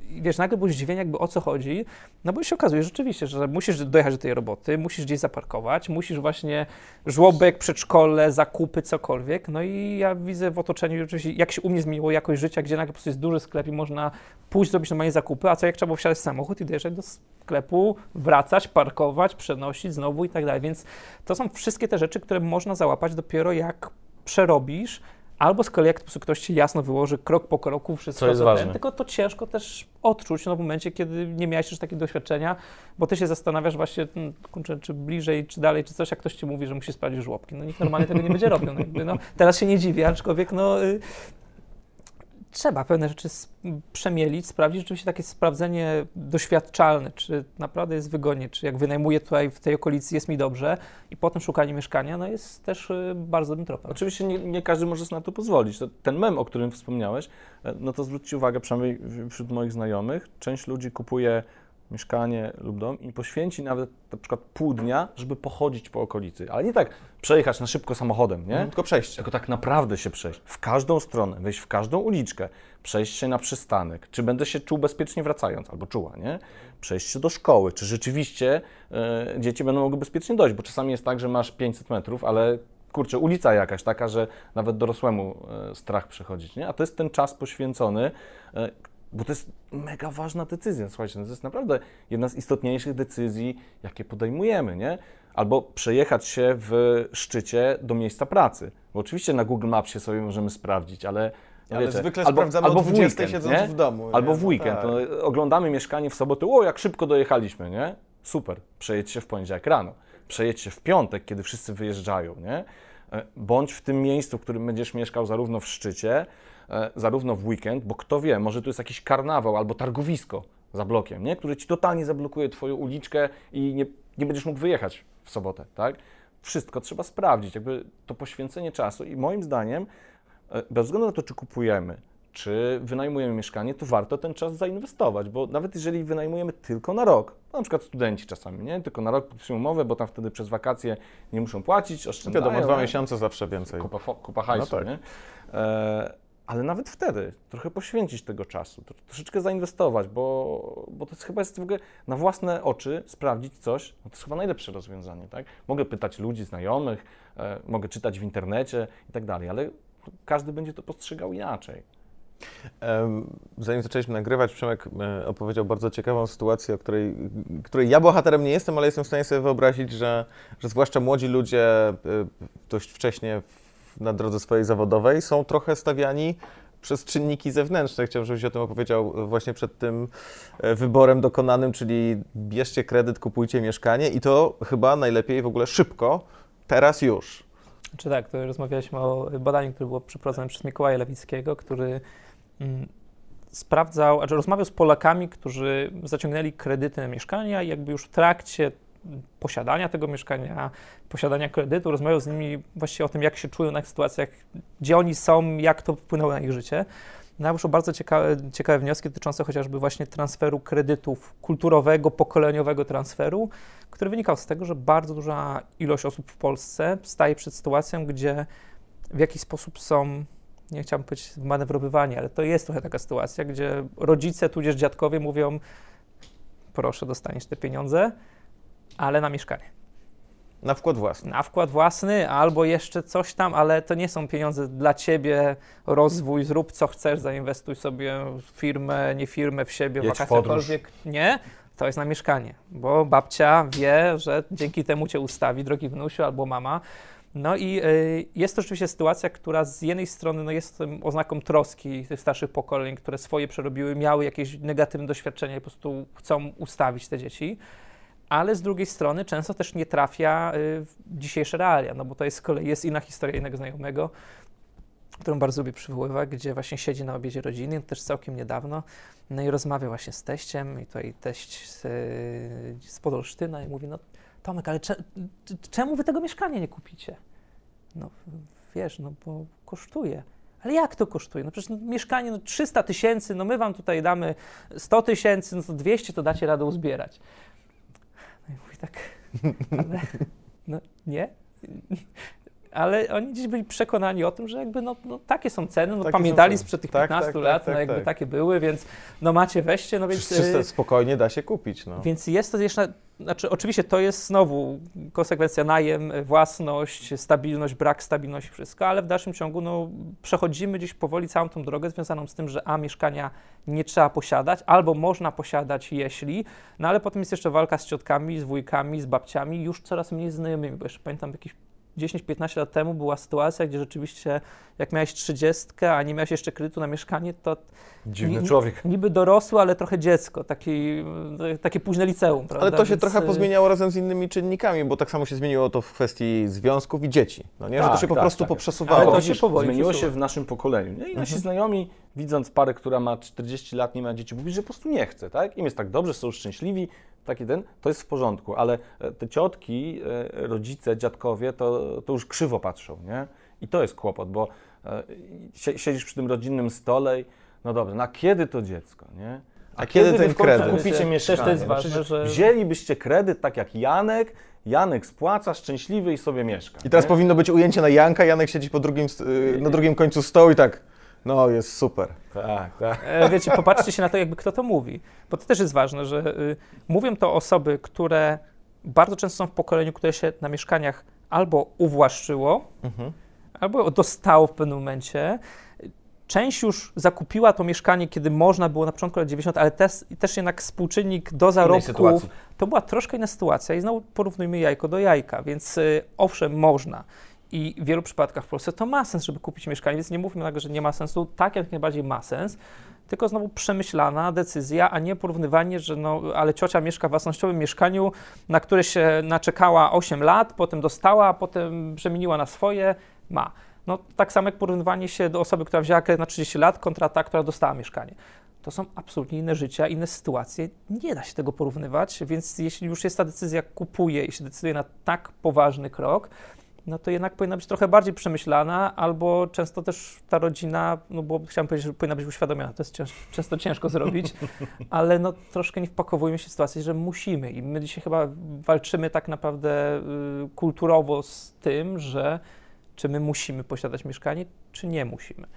yy, wiesz, nagle było zdziwienie, jakby o co chodzi. No bo się okazuje rzeczywiście, że musisz dojechać do tej roboty, musisz gdzieś zaparkować, musisz właśnie żłobek, przedszkole, zakupy, cokolwiek. No i ja widzę w otoczeniu rzeczywiście, jak się u mnie zmieniło jakość życia, gdzie nagle po prostu jest duży sklep i można pójść zrobić normalnie zakupy, a co jak trzeba było wsiadać w samochód i dojeżdżać do sklepu, wracać, parkować, przenosić znowu i tak dalej. Więc to są wszystkie te rzeczy, które można załapać dopiero jak przerobisz, albo z kolei jak po prostu ktoś ci jasno wyłoży krok po kroku wszystko, co jest co ważne. tylko to ciężko też odczuć no, w momencie, kiedy nie miałeś już takiego doświadczenia, bo ty się zastanawiasz właśnie, kurczę, czy bliżej, czy dalej, czy coś, jak ktoś ci mówi, że musi sprawdzić żłobki. No nikt normalnie tego nie będzie robił. No, jakby, no, teraz się nie dziwię, aczkolwiek no, y, trzeba pewne rzeczy przemielić, sprawdzić, rzeczywiście takie sprawdzenie doświadczalne, czy naprawdę jest wygodnie, czy jak wynajmuję tutaj w tej okolicy jest mi dobrze i potem szukanie mieszkania, no jest też y, bardzo dobrym tropem. Oczywiście nie, nie każdy może sobie na to pozwolić. Ten mem, o którym wspomniałeś, e, no to zwróćcie uwagę, przynajmniej wśród moich znajomych, część ludzi kupuje mieszkanie lub dom i poświęci nawet na przykład pół dnia, żeby pochodzić po okolicy. Ale nie tak przejechać na szybko samochodem, nie? Tylko przejść. Tylko tak naprawdę się przejść. W każdą stronę, wejść w każdą uliczkę, przejść się na przystanek. Czy będę się czuł bezpiecznie wracając, albo czuła, nie? Przejść się do szkoły. Czy rzeczywiście y, dzieci będą mogły bezpiecznie dojść? Bo czasami jest tak, że masz 500 metrów, ale kurczę, ulica jakaś taka, że nawet dorosłemu y, strach przechodzić, nie? A to jest ten czas poświęcony, y, bo to jest mega ważna decyzja. Słuchajcie, no to jest naprawdę jedna z istotniejszych decyzji, jakie podejmujemy, nie? Albo przejechać się w szczycie do miejsca pracy. Bo oczywiście na Google Mapsie sobie możemy sprawdzić, ale ale wiecie, zwykle albo, sprawdzamy albo w weekend, siedząc nie? w domu. Albo nie? w weekend. No, tak. no, oglądamy mieszkanie w sobotę, o jak szybko dojechaliśmy, nie? Super, przejedź się w poniedziałek rano. Przejedź się w piątek, kiedy wszyscy wyjeżdżają, nie? E, bądź w tym miejscu, w którym będziesz mieszkał zarówno w szczycie, zarówno w weekend, bo kto wie, może tu jest jakiś karnawał albo targowisko za blokiem, nie? które ci totalnie zablokuje Twoją uliczkę i nie, nie będziesz mógł wyjechać w sobotę, tak? Wszystko trzeba sprawdzić, jakby to poświęcenie czasu i moim zdaniem, e, bez względu na to, czy kupujemy, czy wynajmujemy mieszkanie, to warto ten czas zainwestować, bo nawet jeżeli wynajmujemy tylko na rok, na przykład studenci czasami, nie? Tylko na rok podpisują umowę, bo tam wtedy przez wakacje nie muszą płacić, oszczędzają. Wiadomo, dwa miesiące zawsze więcej. Kupa, kupa hajsu, no tak. nie? E, ale nawet wtedy trochę poświęcić tego czasu, troszeczkę zainwestować, bo, bo to jest chyba jest w ogóle na własne oczy sprawdzić coś, no to jest chyba najlepsze rozwiązanie, tak? Mogę pytać ludzi, znajomych, e, mogę czytać w internecie i tak dalej, ale każdy będzie to postrzegał inaczej. Zanim zaczęliśmy nagrywać, Przemek e, opowiedział bardzo ciekawą sytuację, o której, której ja bohaterem nie jestem, ale jestem w stanie sobie wyobrazić, że, że zwłaszcza młodzi ludzie e, dość wcześnie na drodze swojej zawodowej są trochę stawiani przez czynniki zewnętrzne. Chciałbym, żebyś o tym opowiedział właśnie przed tym e, wyborem dokonanym, czyli bierzcie kredyt, kupujcie mieszkanie i to chyba najlepiej w ogóle szybko, teraz już. Czy tak, to rozmawialiśmy o badaniu, które było przeprowadzone przez Mikołaja Lewickiego, który mm, sprawdzał, znaczy rozmawiał z Polakami, którzy zaciągnęli kredyty na mieszkania i jakby już w trakcie posiadania tego mieszkania, posiadania kredytu, rozmawiał z nimi właściwie o tym, jak się czują na sytuacjach, gdzie oni są, jak to wpłynęło na ich życie. No, wyszło bardzo ciekawe, ciekawe wnioski dotyczące chociażby właśnie transferu kredytów, kulturowego, pokoleniowego transferu, który wynikał z tego, że bardzo duża ilość osób w Polsce staje przed sytuacją, gdzie w jakiś sposób są, nie chciałbym powiedzieć manewrowywani, ale to jest trochę taka sytuacja, gdzie rodzice tudzież dziadkowie mówią, proszę, dostaniesz te pieniądze, ale na mieszkanie. Na wkład własny. Na wkład własny albo jeszcze coś tam, ale to nie są pieniądze dla ciebie, rozwój, zrób co chcesz, zainwestuj sobie w firmę, nie firmę, w siebie, Jedź wakacjekolwiek. Nie, to jest na mieszkanie, bo babcia wie, że dzięki temu cię ustawi, drogi wnusiu albo mama. No i y, jest to rzeczywiście sytuacja, która z jednej strony no, jest oznaką troski tych starszych pokoleń, które swoje przerobiły, miały jakieś negatywne doświadczenia i po prostu chcą ustawić te dzieci ale z drugiej strony często też nie trafia y, w dzisiejsze realia, no bo to jest z kolei jest inna historia innego znajomego, którą bardzo lubię przywoływać, gdzie właśnie siedzi na obiedzie rodziny, też całkiem niedawno, no i rozmawia właśnie z teściem i tutaj teść z, z Podolsztyna i mówi, no Tomek, ale cze, czemu wy tego mieszkania nie kupicie? No wiesz, no bo kosztuje. Ale jak to kosztuje? No przecież no, mieszkanie no, 300 tysięcy, no my wam tutaj damy 100 tysięcy, no to 200 to dacie radę uzbierać. No i mówi tak, (laughs) ale no nie. Ale oni gdzieś byli przekonani o tym, że jakby no, no takie są ceny, no takie pamiętali sprzed tych tak, 15 tak, lat, tak, no tak, jakby tak. takie były, więc no macie weźcie, no więc... Czyste, y, spokojnie da się kupić, no. Więc jest to jeszcze, znaczy oczywiście to jest znowu konsekwencja najem, własność, stabilność, brak stabilności, wszystko, ale w dalszym ciągu no przechodzimy gdzieś powoli całą tą drogę związaną z tym, że a mieszkania nie trzeba posiadać, albo można posiadać jeśli, no ale potem jest jeszcze walka z ciotkami, z wujkami, z babciami, już coraz mniej znajomymi, bo jeszcze pamiętam jakiś 10-15 lat temu była sytuacja, gdzie rzeczywiście jak miałeś 30, a nie miałeś jeszcze kredytu na mieszkanie, to Dziwny ni, człowiek. Niby dorosły, ale trochę dziecko, taki, takie późne liceum. Prawda? Ale to się Więc... trochę y, pozmieniało razem z innymi czynnikami, bo tak samo się zmieniło to w kwestii związków i dzieci. No nie? Tak, Że to tak, się tak, po prostu tak. poprzesuwało. Ale to się powoli Zmieniło się w naszym pokoleniu. Nie? I nasi mhm. znajomi, widząc parę, która ma 40 lat, nie ma dzieci, mówi, że po prostu nie chce. Tak? Im jest tak dobrze, są szczęśliwi, taki ten, to jest w porządku, ale e, te ciotki, e, rodzice, dziadkowie, to, to już krzywo patrzą, nie? I to jest kłopot, bo e, siedzisz przy tym rodzinnym stole i no dobrze, na kiedy to dziecko, nie? A, A kiedy, kiedy ten kredyt? kupicie mieszkanie? to jest ważne, że... Wzięlibyście kredyt tak jak Janek, Janek spłaca, szczęśliwy i sobie mieszka. I teraz nie? powinno być ujęcie na Janka, Janek siedzi po drugim, y, na drugim końcu stołu i tak, no jest super. Tak, tak. E, wiecie, popatrzcie się na to, jakby kto to mówi. Bo to też jest ważne, że y, mówią to osoby, które bardzo często są w pokoleniu, które się na mieszkaniach albo uwłaszczyło, mhm. albo dostało w pewnym momencie. Część już zakupiła to mieszkanie, kiedy można było na początku lat 90, ale też, też jednak współczynnik do zarobków to była troszkę inna sytuacja i znowu porównujmy jajko do jajka, więc y, owszem, można. I w wielu przypadkach w Polsce to ma sens, żeby kupić mieszkanie, więc nie mówmy tego, że nie ma sensu. Tak, jak najbardziej ma sens, tylko znowu przemyślana decyzja, a nie porównywanie, że no, ale ciocia mieszka w własnościowym mieszkaniu, na które się naczekała 8 lat, potem dostała, a potem przemieniła na swoje, ma. No, tak samo jak porównywanie się do osoby, która wzięła kredyt na 30 lat kontra ta, która dostała mieszkanie. To są absolutnie inne życia, inne sytuacje. Nie da się tego porównywać, więc jeśli już jest ta decyzja, kupuje i się decyduje na tak poważny krok, no to jednak powinna być trochę bardziej przemyślana, albo często też ta rodzina, no bo chciałem powiedzieć, że powinna być uświadomiona, to jest cięż, często ciężko zrobić, (laughs) ale no troszkę nie wpakowujmy się w sytuację, że musimy i my dzisiaj chyba walczymy tak naprawdę y, kulturowo z tym, że czy my musimy posiadać mieszkanie, czy nie musimy.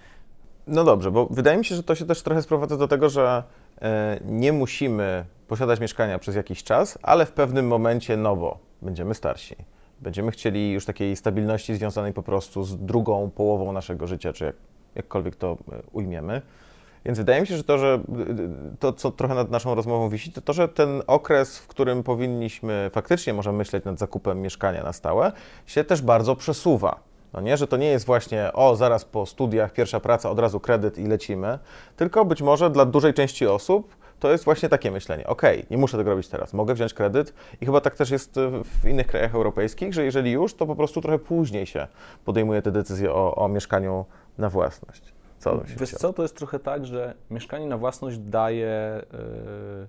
No dobrze, bo wydaje mi się, że to się też trochę sprowadza do tego, że e, nie musimy posiadać mieszkania przez jakiś czas, ale w pewnym momencie, no bo będziemy starsi, będziemy chcieli już takiej stabilności związanej po prostu z drugą połową naszego życia, czy jak, jakkolwiek to e, ujmiemy. Więc wydaje mi się, że to, że to, co trochę nad naszą rozmową wisi, to to, że ten okres, w którym powinniśmy faktycznie może myśleć nad zakupem mieszkania na stałe, się też bardzo przesuwa. No nie, że to nie jest właśnie, o, zaraz po studiach, pierwsza praca, od razu kredyt i lecimy, tylko być może dla dużej części osób to jest właśnie takie myślenie. Ok, nie muszę tego robić teraz, mogę wziąć kredyt i chyba tak też jest w innych krajach europejskich, że jeżeli już, to po prostu trochę później się podejmuje te decyzje o, o mieszkaniu na własność. Co Wiesz co, to jest trochę tak, że mieszkanie na własność daje, yy,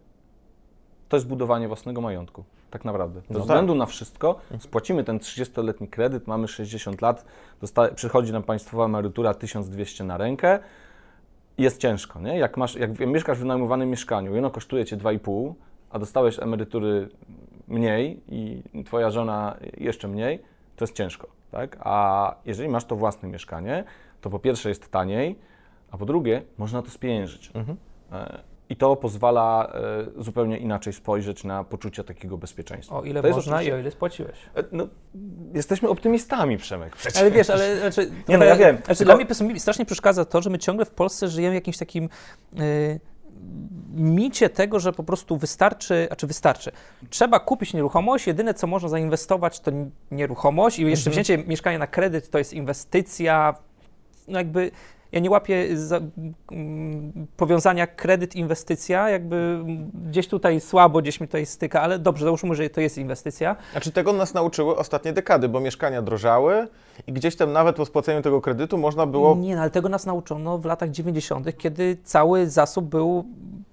to jest budowanie własnego majątku tak naprawdę. Bez no względu tak. na wszystko spłacimy ten 30-letni kredyt, mamy 60 lat, przychodzi nam państwowa emerytura 1200 na rękę jest ciężko, nie? Jak, masz, jak mieszkasz w wynajmowanym mieszkaniu i ono kosztuje Cię 2,5, a dostałeś emerytury mniej i Twoja żona jeszcze mniej, to jest ciężko, tak? A jeżeli masz to własne mieszkanie, to po pierwsze jest taniej, a po drugie można to spieniężyć. Mhm. E, I to pozwala e, zupełnie inaczej spojrzeć na poczucie takiego bezpieczeństwa. O ile to można oczywiście... i o ile spłaciłeś. E, no, jesteśmy optymistami, Przemek. Przecież. Ale wiesz, ale znaczy, (laughs) nie, no ja wiem. Znaczy, tylko... Dla mnie strasznie przeszkadza to, że my ciągle w Polsce żyjemy w jakimś takim. Yy, micie tego, że po prostu wystarczy, a czy wystarczy. Trzeba kupić nieruchomość, jedyne co można zainwestować to nieruchomość i jeszcze mhm. wzięcie mieszkania na kredyt to jest inwestycja, no jakby ja nie łapię za, mm, powiązania kredyt-inwestycja, jakby gdzieś tutaj słabo, gdzieś mi tutaj styka, ale dobrze, załóżmy, że to jest inwestycja. Znaczy tego nas nauczyły ostatnie dekady, bo mieszkania drożały i gdzieś tam nawet po spłaceniu tego kredytu można było... Nie, no, ale tego nas nauczono w latach 90., kiedy cały zasób był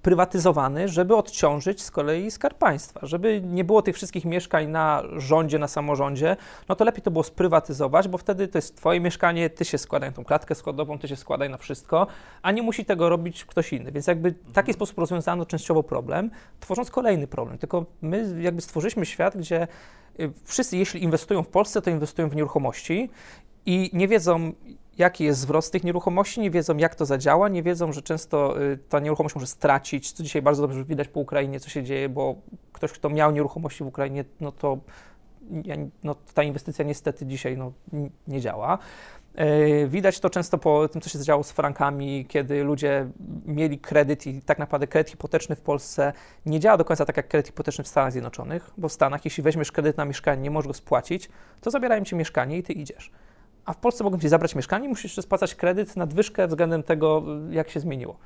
prywatyzowany, żeby odciążyć z kolei Skarb Państwa, żeby nie było tych wszystkich mieszkań na rządzie, na samorządzie, no to lepiej to było sprywatyzować, bo wtedy to jest twoje mieszkanie, ty się składaj na tą klatkę składową, ty się składaj na wszystko, a nie musi tego robić ktoś inny. Więc jakby w taki sposób rozwiązano częściowo problem, tworząc kolejny problem. Tylko my jakby stworzyliśmy świat, gdzie y, wszyscy, jeśli inwestują w Polsce, to inwestują w nieruchomości i nie wiedzą, jaki jest z tych nieruchomości, nie wiedzą, jak to zadziała, nie wiedzą, że często y, ta nieruchomość może stracić, co dzisiaj bardzo dobrze widać po Ukrainie, co się dzieje, bo ktoś, kto miał nieruchomości w Ukrainie, no to no, ta inwestycja niestety dzisiaj no, nie działa. Y, widać to często po tym, co się działo z frankami, kiedy ludzie mieli kredyt i tak naprawdę kredyt hipoteczny w Polsce nie działa do końca tak jak kredyt hipoteczny w Stanach Zjednoczonych, bo w Stanach, jeśli weźmiesz kredyt na mieszkanie, nie możesz go spłacić, to zabierają ci mieszkanie i ty idziesz a w Polsce mogą ci zabrać mieszkanie, musisz jeszcze spłacać kredyt nadwyżkę względem tego, jak się zmieniło.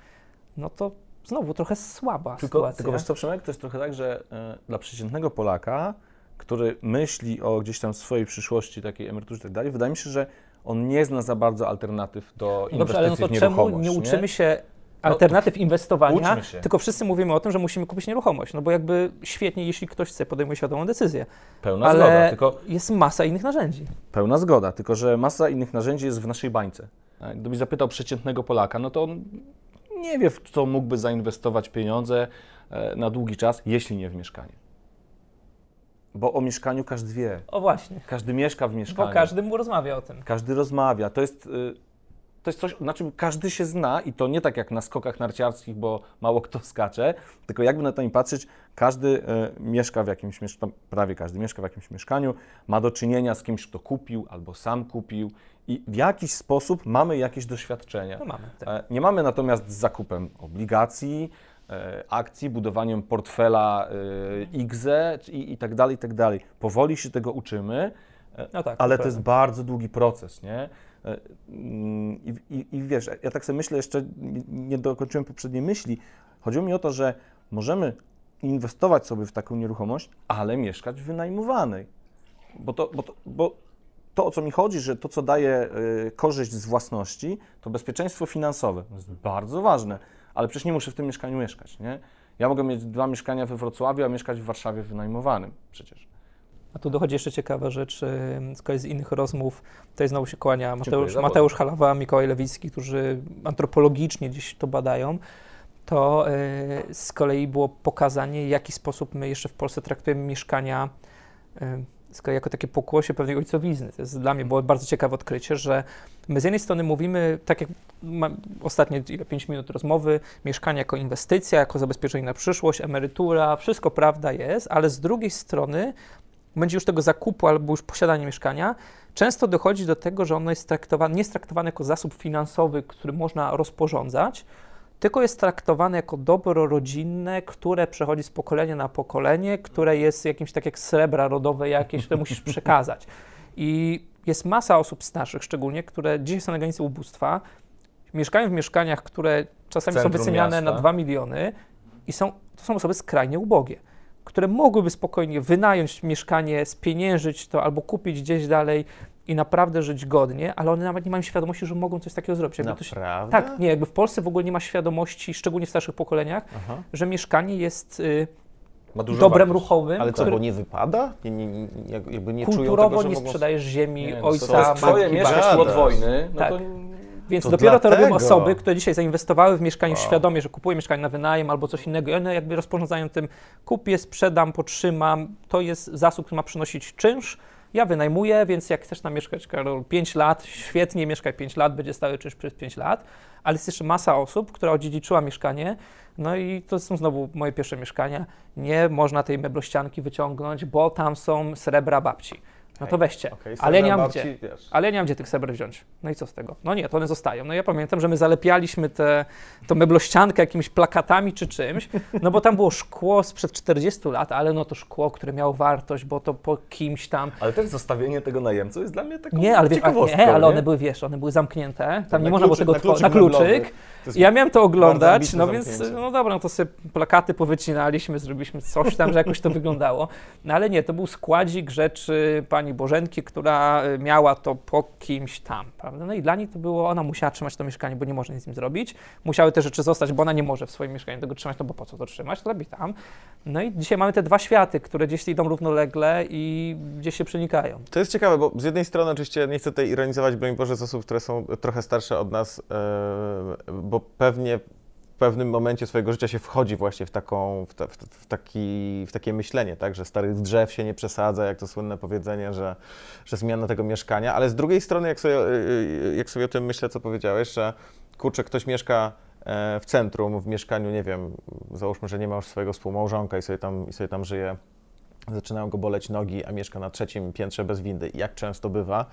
No to znowu trochę słaba tylko, sytuacja. Tylko wiesz co, Przemek, to jest trochę tak, że y, dla przeciętnego Polaka, który myśli o gdzieś tam swojej przyszłości, takiej emeryturze i tak dalej, wydaje mi się, że on nie zna za bardzo alternatyw do inwestycji Dobrze, ale no to czemu nie uczymy nie? się no, alternatyw no, inwestowania, tylko wszyscy mówimy o tym, że musimy kupić nieruchomość, no bo jakby świetnie, jeśli ktoś chce, podejmuje świadomą decyzję. Pełna ale zgoda, tylko... jest masa innych narzędzi. Pełna zgoda, tylko że masa innych narzędzi jest w naszej bańce. Gdybyś zapytał przeciętnego Polaka, no to on nie wie, w co mógłby zainwestować pieniądze e, na długi czas, jeśli nie w mieszkanie. Bo o mieszkaniu każdy wie. O właśnie. Każdy mieszka w mieszkaniu. Bo każdy mu rozmawia o tym. Każdy rozmawia. To jest, y, to jest coś, na czym każdy się zna i to nie tak jak na skokach narciarskich, bo mało kto skacze, tylko jakby na to nie patrzeć, każdy y, mieszka w jakimś mieszkaniu, prawie każdy mieszka w jakimś mieszkaniu, ma do czynienia z kimś, kto kupił albo sam kupił i w jakiś sposób mamy jakieś doświadczenia. No mamy, tak. E, nie mamy natomiast z zakupem obligacji, e, akcji, budowaniem portfela IGZE i, i tak dalej, i tak dalej. Powoli się tego uczymy, no tak, ale to jest bardzo długi proces, nie? Mm, I, i, I, wiesz, ja tak sobie myślę, jeszcze nie dokończyłem poprzedniej myśli. Chodziło mi o to, że możemy inwestować sobie w taką nieruchomość, ale mieszkać w wynajmowanej. Bo to, bo to, bo to, o co mi chodzi, że to, co daje y, korzyść z własności, to bezpieczeństwo finansowe. To jest bardzo ważne, ale przecież nie muszę w tym mieszkaniu mieszkać, nie? Ja mogę mieć dwa mieszkania we Wrocławiu, a mieszkać w Warszawie wynajmowanym przecież. A tu dochodzi jeszcze ciekawa rzecz, z kolei z innych rozmów, tutaj znowu się kłania Mateusz, Mateusz Halawa, Mikołaj Lewicki, którzy antropologicznie gdzieś to badają, to y, z kolei było pokazanie, w jaki sposób my jeszcze w Polsce traktujemy mieszkania y, jako takie pokłosie pewnej ojcowizny. To jest dla mnie było bardzo ciekawe odkrycie, że my z jednej strony mówimy, tak jak ostatnie ile, 5 minut rozmowy, mieszkanie jako inwestycja, jako zabezpieczenie na przyszłość, emerytura, wszystko prawda jest, ale z drugiej strony będzie już tego zakupu albo już posiadania mieszkania, często dochodzi do tego, że ono jest traktowane, nie jest traktowane jako zasób finansowy, który można rozporządzać, tylko jest traktowane jako dobro rodzinne, które przechodzi z pokolenia na pokolenie, które jest jakimś tak jak srebra rodowe jakieś, które musisz przekazać. I jest masa osób starszych szczególnie, które dzisiaj są na granicy ubóstwa, mieszkają w mieszkaniach, które czasami Centrum są wyceniane miasta. na 2 miliony i są, to są osoby skrajnie ubogie, które mogłyby spokojnie wynająć mieszkanie, spieniężyć to albo kupić gdzieś dalej i naprawdę żyć godnie, ale one nawet nie mają świadomości, że mogą coś takiego zrobić. Jakby naprawdę? tak, nie, jakby w Polsce w ogóle nie ma świadomości, szczególnie w starszych pokoleniach, Aha. że mieszkanie jest y, dobrem wartość. ruchowym. Ale co, który... bo nie wypada? Nie, nie, nie, jakby nie Kulturowo tego, nie sprzedajesz ziemi nie, no ojca, to jest twoje mieszkasz od wojny, no tak. to... Więc to dopiero dlatego. to robią osoby, które dzisiaj zainwestowały w mieszkanie wow. świadomie, że kupuję mieszkanie na wynajem albo coś innego i one jakby rozporządzają tym, kupię, sprzedam, potrzymam. To jest zasób, który ma przynosić czynsz, ja wynajmuję, więc jak chcesz tam mieszkać, Karol, 5 lat, świetnie, mieszkaj 5 lat, będzie stały czynsz przez 5 lat, ale jest jeszcze masa osób, która odziedziczyła mieszkanie, no i to są znowu moje pierwsze mieszkania. Nie można tej meblościanki wyciągnąć, bo tam są srebra babci no to weźcie. Okay, ale ja nie mam gdzie. Wiesz. Ale ja nie mam gdzie tych sreber wziąć. No i co z tego? No nie, to one zostają. No ja pamiętam, że my zalepialiśmy tą meblościankę jakimiś plakatami czy czymś, no bo tam było szkło sprzed 40 lat, ale no to szkło, które miało wartość, bo to po kimś tam. Ale też zostawienie tego najemcy jest dla mnie taką Nie, ale, wiesz, nie, ale one były, wiesz, one były zamknięte, tam na nie można było tego otworzyć, na kluczyk. Ja miałem to oglądać, no więc, no dobra, no to sobie plakaty powycinaliśmy, zrobiliśmy coś tam, że jakoś to wyglądało. No ale nie, to był składzik rzeczy pani Bożenki, która y, miała to po kimś tam, prawda? No i dla niej to było, ona musiała trzymać to mieszkanie, bo nie może nic z nim zrobić. Musiały te rzeczy zostać, bo ona nie może w swoim mieszkaniu tego trzymać, no bo po co to trzymać, to robi tam. No i dzisiaj mamy te dwa światy, które gdzieś idą równolegle i gdzieś się przenikają. To jest ciekawe, bo z jednej strony oczywiście nie chcę tutaj ironizować, broń Boże, z osób, które są trochę starsze od nas, yy, bo pewnie pewnym momencie swojego życia się wchodzi właśnie w, taką, w, ta, w, taki, w takie myślenie, tak, że starych drzew się nie przesadza, jak to słynne powiedzenie, że, że zmiana tego mieszkania, ale z drugiej strony, jak sobie, y, jak sobie o tym myślę, co powiedziałeś, że kurczę, ktoś mieszka e, w centrum, w mieszkaniu, nie wiem, załóżmy, że nie ma już swojego współmałżonka i sobie tam, i sobie tam żyje, zaczynają go boleć nogi, a mieszka na trzecim piętrze bez windy, jak często bywa,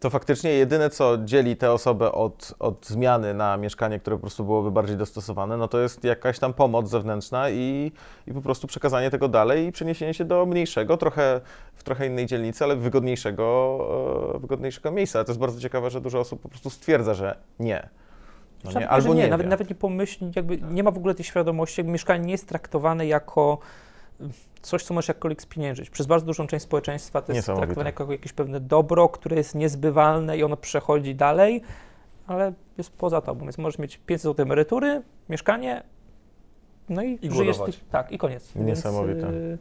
to faktycznie jedyne, co dzieli tę osobę od, od zmiany na mieszkanie, które po prostu byłoby bardziej dostosowane, no to jest jakaś tam pomoc zewnętrzna i, i po prostu przekazanie tego dalej i przeniesienie się do mniejszego, trochę w trochę innej dzielnicy, ale wygodniejszego, e, wygodniejszego miejsca. To jest bardzo ciekawe, że dużo osób po prostu stwierdza, że nie. No nie albo nie, nie nawet, nawet nie pomyśli, jakby nie ma w ogóle tej świadomości, jakby mieszkanie nie jest traktowane jako coś, co możesz jakkolwiek spieniężyć. Przez bardzo dużą część społeczeństwa to jest traktowane jako jakieś pewne dobro, które jest niezbywalne i ono przechodzi dalej, ale jest poza tobą. Więc możesz mieć 500 zł emerytury, mieszkanie, no i, I żyjesz. Ty, tak, i koniec. Niesamowite. Więc,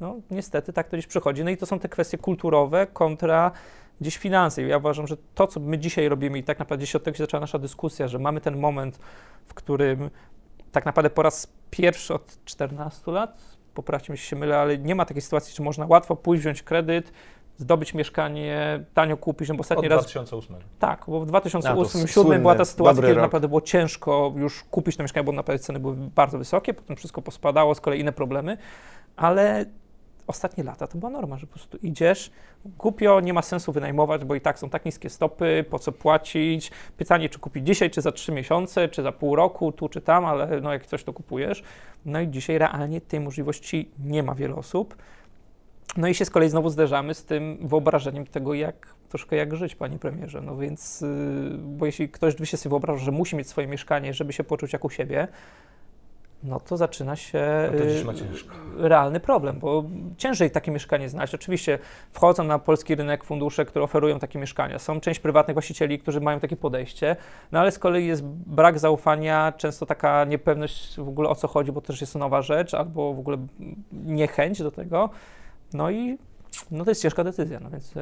no, niestety tak to gdzieś przychodzi. No i to są te kwestie kulturowe kontra gdzieś finanse. Ja uważam, że to, co my dzisiaj robimy i tak naprawdę gdzieś od tego się zaczęła nasza dyskusja, że mamy ten moment, w którym tak naprawdę po raz pierwszy od 14 lat, poprawcie mi się mylę, ale nie ma takiej sytuacji, że można łatwo pójść, wziąć kredyt, zdobyć mieszkanie, tanio kupić, no bo ostatni Od raz... 2008. Tak, bo w 2008-2007 była ta sytuacja, kiedy rok. naprawdę było ciężko już kupić to mieszkanie, bo naprawdę ceny były bardzo wysokie, potem wszystko pospadało, z kolei inne problemy, ale ostatnie lata to była norma, że po prostu idziesz, głupio, nie ma sensu wynajmować, bo i tak są tak niskie stopy, po co płacić. Pytanie, czy kupić dzisiaj, czy za trzy miesiące, czy za pół roku, tu czy tam, ale no jak coś to kupujesz. No i dzisiaj realnie tej możliwości nie ma wiele osób. No i się z kolei znowu zderzamy z tym wyobrażeniem tego, jak troszkę jak żyć, panie premierze. No więc, yy, bo jeśli ktoś by się sobie wyobrażał, że musi mieć swoje mieszkanie, żeby się poczuć jak u siebie, no to zaczyna się no realny problem, bo ciężej takie mieszkanie znaleźć. Oczywiście wchodzą na polski rynek fundusze, które oferują takie mieszkania. Są część prywatnych właścicieli, którzy mają takie podejście, no ale z kolei jest brak zaufania, często taka niepewność w ogóle o co chodzi, bo to też jest nowa rzecz, albo w ogóle niechęć do tego. No i no to jest ciężka decyzja, no więc...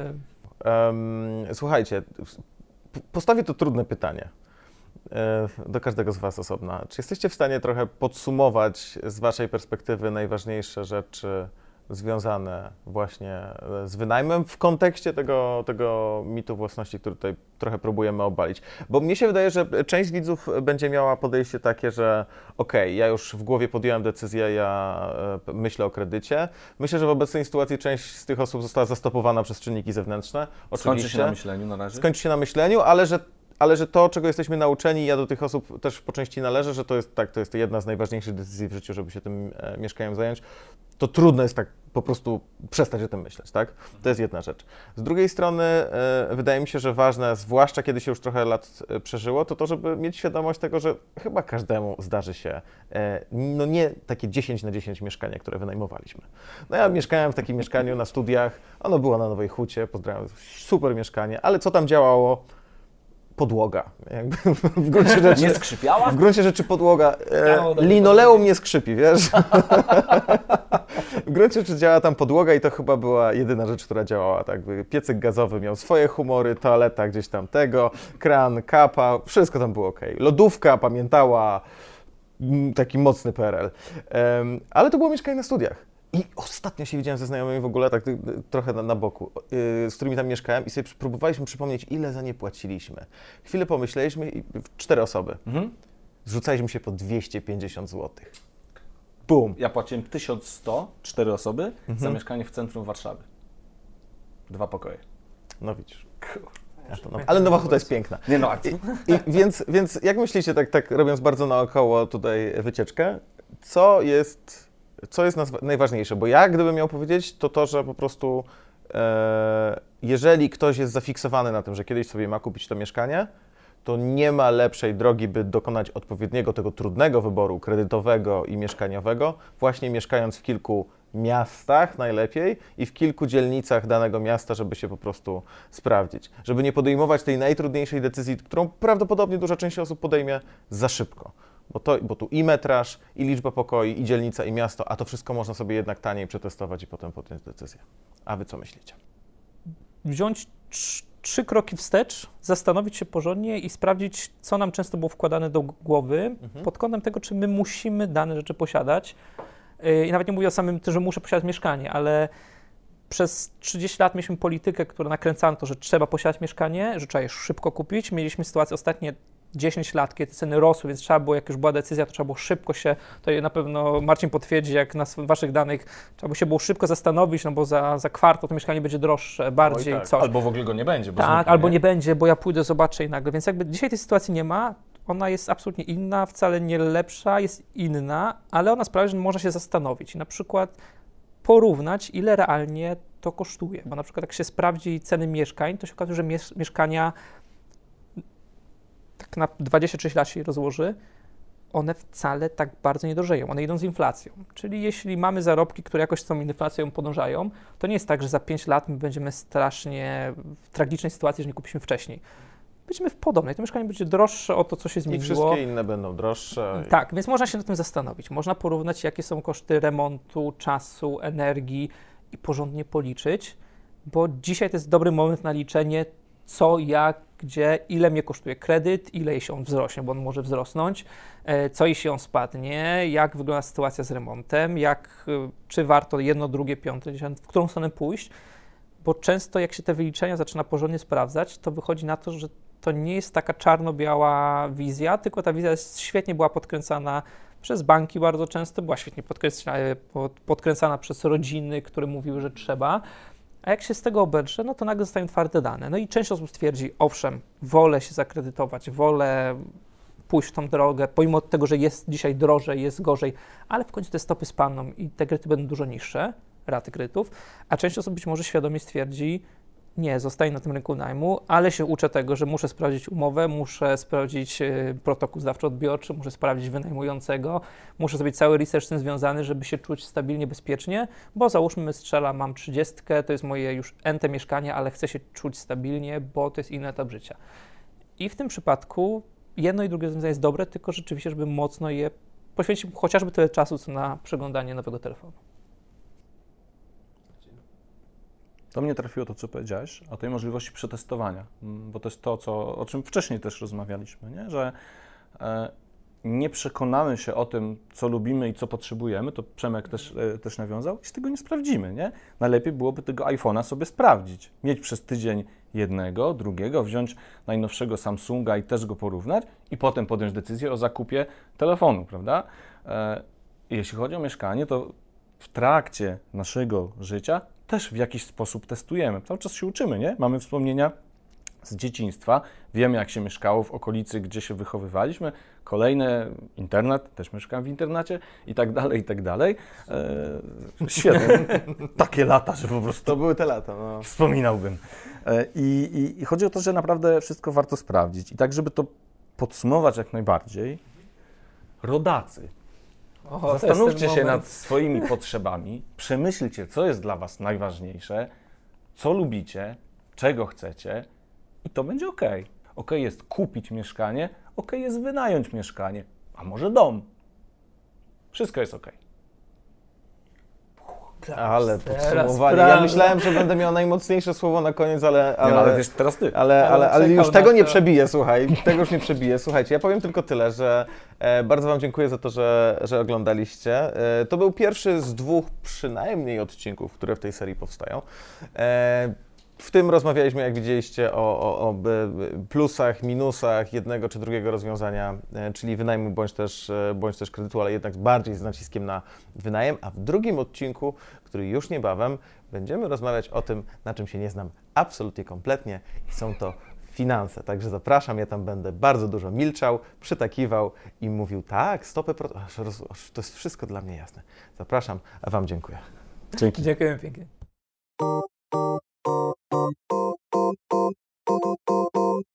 Um, słuchajcie, postawię to trudne pytanie. E, do każdego z Was osobna. Czy jesteście w stanie trochę podsumować z Waszej perspektywy najważniejsze rzeczy związane właśnie e, z wynajmem w kontekście tego, tego mitu własności, który tutaj trochę próbujemy obalić? Bo mnie się wydaje, że część widzów będzie miała podejście takie, że okej, okay, ja już w głowie podjąłem decyzję, ja e, myślę o kredycie. Myślę, że w obecnej sytuacji część z tych osób została zastopowana przez czynniki zewnętrzne. Oczywiście. Skończy się na myśleniu na razie? Skończy się na myśleniu, ale że ale że to, czego jesteśmy nauczeni, ja do tych osób też po części należę, że to jest tak, to jest jedna z najważniejszych decyzji w życiu, żeby się tym e, mieszkaniem zająć, to trudno jest tak po prostu przestać o tym myśleć, tak? To jest jedna rzecz. Z drugiej strony e, wydaje mi się, że ważne, zwłaszcza kiedy się już trochę lat e, przeżyło, to to, żeby mieć świadomość tego, że chyba każdemu zdarzy się, e, no nie takie 10 na 10 mieszkania, które wynajmowaliśmy. No ja mieszkałem w takim mieszkaniu na studiach, ono było na Nowej Hucie, pozdrawiam, super mieszkanie, ale co tam działało? Podłoga. Jakby w gruncie rzeczy, nie skrzypiała? W gruncie rzeczy podłoga. E, linoleum nie skrzypi, wiesz? w gruncie rzeczy działa tam podłoga i to chyba była jedyna rzecz, która działała. Tak? Piecyk gazowy miał swoje humory, toaleta gdzieś tam tego, kran, kapa, wszystko tam było ok. Lodówka pamiętała mm, taki mocny PRL. Um, ale to było mieszkanie na studiach. I ostatnio się widziałem ze znajomymi w ogóle, tak y, trochę na, na boku, yy, z którymi tam mieszkałem i sobie próbowaliśmy przypomnieć, ile za nie płaciliśmy. Chwilę pomyśleliśmy i cztery osoby. Mhm. Zrzucaliśmy się po 250 zł. Bum. Ja płaciłem 1100, cztery osoby, mhm. za mieszkanie w centrum Warszawy. Dwa pokoje. No widzisz. Ja to, no, ale Nowa Huta jest piękna. Nie no, I, i, więc, więc jak myślicie, tak, tak robiąc bardzo naokoło tutaj wycieczkę, co jest co jest najważniejsze? Bo ja, gdybym miał powiedzieć, to to, że po prostu e, jeżeli ktoś jest zafiksowany na tym, że kiedyś sobie ma kupić to mieszkanie, to nie ma lepszej drogi, by dokonać odpowiedniego tego trudnego wyboru kredytowego i mieszkaniowego, właśnie mieszkając w kilku miastach najlepiej i w kilku dzielnicach danego miasta, żeby się po prostu sprawdzić. Żeby nie podejmować tej najtrudniejszej decyzji, którą prawdopodobnie duża część osób podejmie za szybko bo, to, bo tu i metraż, i liczba pokoi, i dzielnica, i miasto, a to wszystko można sobie jednak taniej przetestować i potem podjąć decyzję. A wy co myślicie? Wziąć trzy kroki wstecz, zastanowić się porządnie i sprawdzić, co nam często było wkładane do głowy mhm. pod kątem tego, czy my musimy dane rzeczy posiadać. Y, I nawet nie mówię o samym tym, że muszę posiadać mieszkanie, ale przez 30 lat mieliśmy politykę, która nakręcała to, że trzeba posiadać mieszkanie, że trzeba je szybko kupić. Mieliśmy sytuację ostatnie 10 lat, kiedy te ceny rosły, więc trzeba było, jak już była decyzja, to trzeba było szybko się, to na pewno Marcin potwierdzi, jak na waszych danych, trzeba było się było szybko zastanowić, no bo za, za kwartał to mieszkanie będzie droższe, bardziej tak. coś. Albo w ogóle go nie będzie. tak, zniknie, albo nie? nie będzie, bo ja pójdę, zobaczę i nagle. Więc jakby dzisiaj tej sytuacji nie ma, ona jest absolutnie inna, wcale nie lepsza, jest inna, ale ona sprawia, że można się zastanowić i na przykład porównać, ile realnie to kosztuje. Bo na przykład jak się sprawdzi ceny mieszkań, to się okazuje, że mieszkania tak na 26 lat się rozłoży, one wcale tak bardzo nie drożeją. One idą z inflacją. Czyli jeśli mamy zarobki, które jakoś z tą inflacją podążają, to nie jest tak, że za 5 lat my będziemy strasznie w tragicznej sytuacji, że nie kupiliśmy wcześniej. Będziemy w podobnej. To mieszkanie będzie droższe o to, co się zmieniło. I wszystkie inne będą droższe. Tak, więc można się nad tym zastanowić. Można porównać, jakie są koszty remontu, czasu, energii i porządnie policzyć bo dzisiaj to jest dobry moment na liczenie, co, jak, gdzie, ile mnie kosztuje kredyt, ile jeśli on wzrośnie, bo on może wzrosnąć, e, co jeśli on spadnie, jak wygląda sytuacja z remontem, jak, e, czy warto jedno, drugie, piąte, w którą stronę pójść, bo często jak się te wyliczenia zaczyna porządnie sprawdzać, to wychodzi na to, że to nie jest taka czarno-biała wizja, tylko ta wizja jest świetnie była podkręcana przez banki bardzo często, była świetnie podkręcana, podkręcana przez rodziny, które mówiły, że trzeba. A jak się z tego obedrze, no to nagle zostają twarde dane. No i część osób stwierdzi, owszem, wolę się zakredytować, wolę pójść w tą drogę, pomimo tego, że jest dzisiaj drożej, jest gorzej, ale w końcu te stopy spadną i te kredyty będą dużo niższe, raty kredytów, a część osób być może świadomie stwierdzi, nie, zostaję na tym rynku najmu, ale się uczę tego, że muszę sprawdzić umowę, muszę sprawdzić e, protokół zdawczo-odbiorczy, muszę sprawdzić wynajmującego, muszę zrobić cały research z tym związany, żeby się czuć stabilnie, bezpiecznie, bo załóżmy strzela, mam 30, to jest moje już ente mieszkanie, ale chcę się czuć stabilnie, bo to jest inny etap życia. I w tym przypadku jedno i drugie rozwiązanie jest dobre, tylko rzeczywiście, żeby mocno je poświęcić chociażby tyle czasu, co na przeglądanie nowego telefonu. Do mnie trafiło to, co powiedziałeś, o tej możliwości przetestowania, mm, bo to jest to, co, o czym wcześniej też rozmawialiśmy, nie? że e, nie przekonamy się o tym, co lubimy i co potrzebujemy, to Przemek też, e, też nawiązał, jeśli tego nie sprawdzimy. Nie? Najlepiej byłoby tego iPhone'a sobie sprawdzić, mieć przez tydzień jednego, drugiego, wziąć najnowszego Samsunga i też go porównać i potem podjąć decyzję o zakupie telefonu, prawda? E, jeśli chodzi o mieszkanie, to w trakcie naszego życia też w jakiś sposób testujemy. Cały czas się uczymy, nie? Mamy wspomnienia z dzieciństwa, wiemy jak się mieszkało w okolicy, gdzie się wychowywaliśmy. Kolejne, internet, też mieszkam w internecie i tak dalej, i tak dalej. E, świetnie. (laughs) Takie lata, że po prostu... To były te lata, no. Wspominałbym. E, i, I chodzi o to, że naprawdę wszystko warto sprawdzić. I tak, żeby to podsumować jak najbardziej, rodacy, o, Zastanówcie się nad swoimi (laughs) potrzebami, przemyślcie, co jest dla Was najważniejsze, co lubicie, czego chcecie i to będzie ok. Ok jest kupić mieszkanie, ok jest wynająć mieszkanie, a może dom. Wszystko jest ok. Ale podsumowanie. Ja myślałem, że będę miał najmocniejsze słowo na koniec, ale. ale, nie, ale wiesz, teraz ty. Ale, ale, ale już tego nie przebiję, słuchaj. Tego już nie przebiję. Słuchajcie, ja powiem tylko tyle, że e, bardzo Wam dziękuję za to, że, że oglądaliście. E, to był pierwszy z dwóch przynajmniej odcinków, które w tej serii powstają. W tym rozmawialiśmy, jak widzieliście, o, o, o, plusach, minusach jednego czy drugiego rozwiązania, e, czyli wynajmu bądź też, e, bądź też kredytu, ale jednak bardziej z naciskiem na wynajem. A w drugim odcinku, który już niebawem, będziemy rozmawiać o tym, na czym się nie znam absolutnie kompletnie i są to finanse. Także zapraszam, ja tam będę bardzo dużo milczał, przytakiwał i mówił tak, stopy, pro... to jest wszystko dla mnie jasne. Zapraszam, a Wam dziękuję. Dzięki. Dziękuję pięknie. Thank you.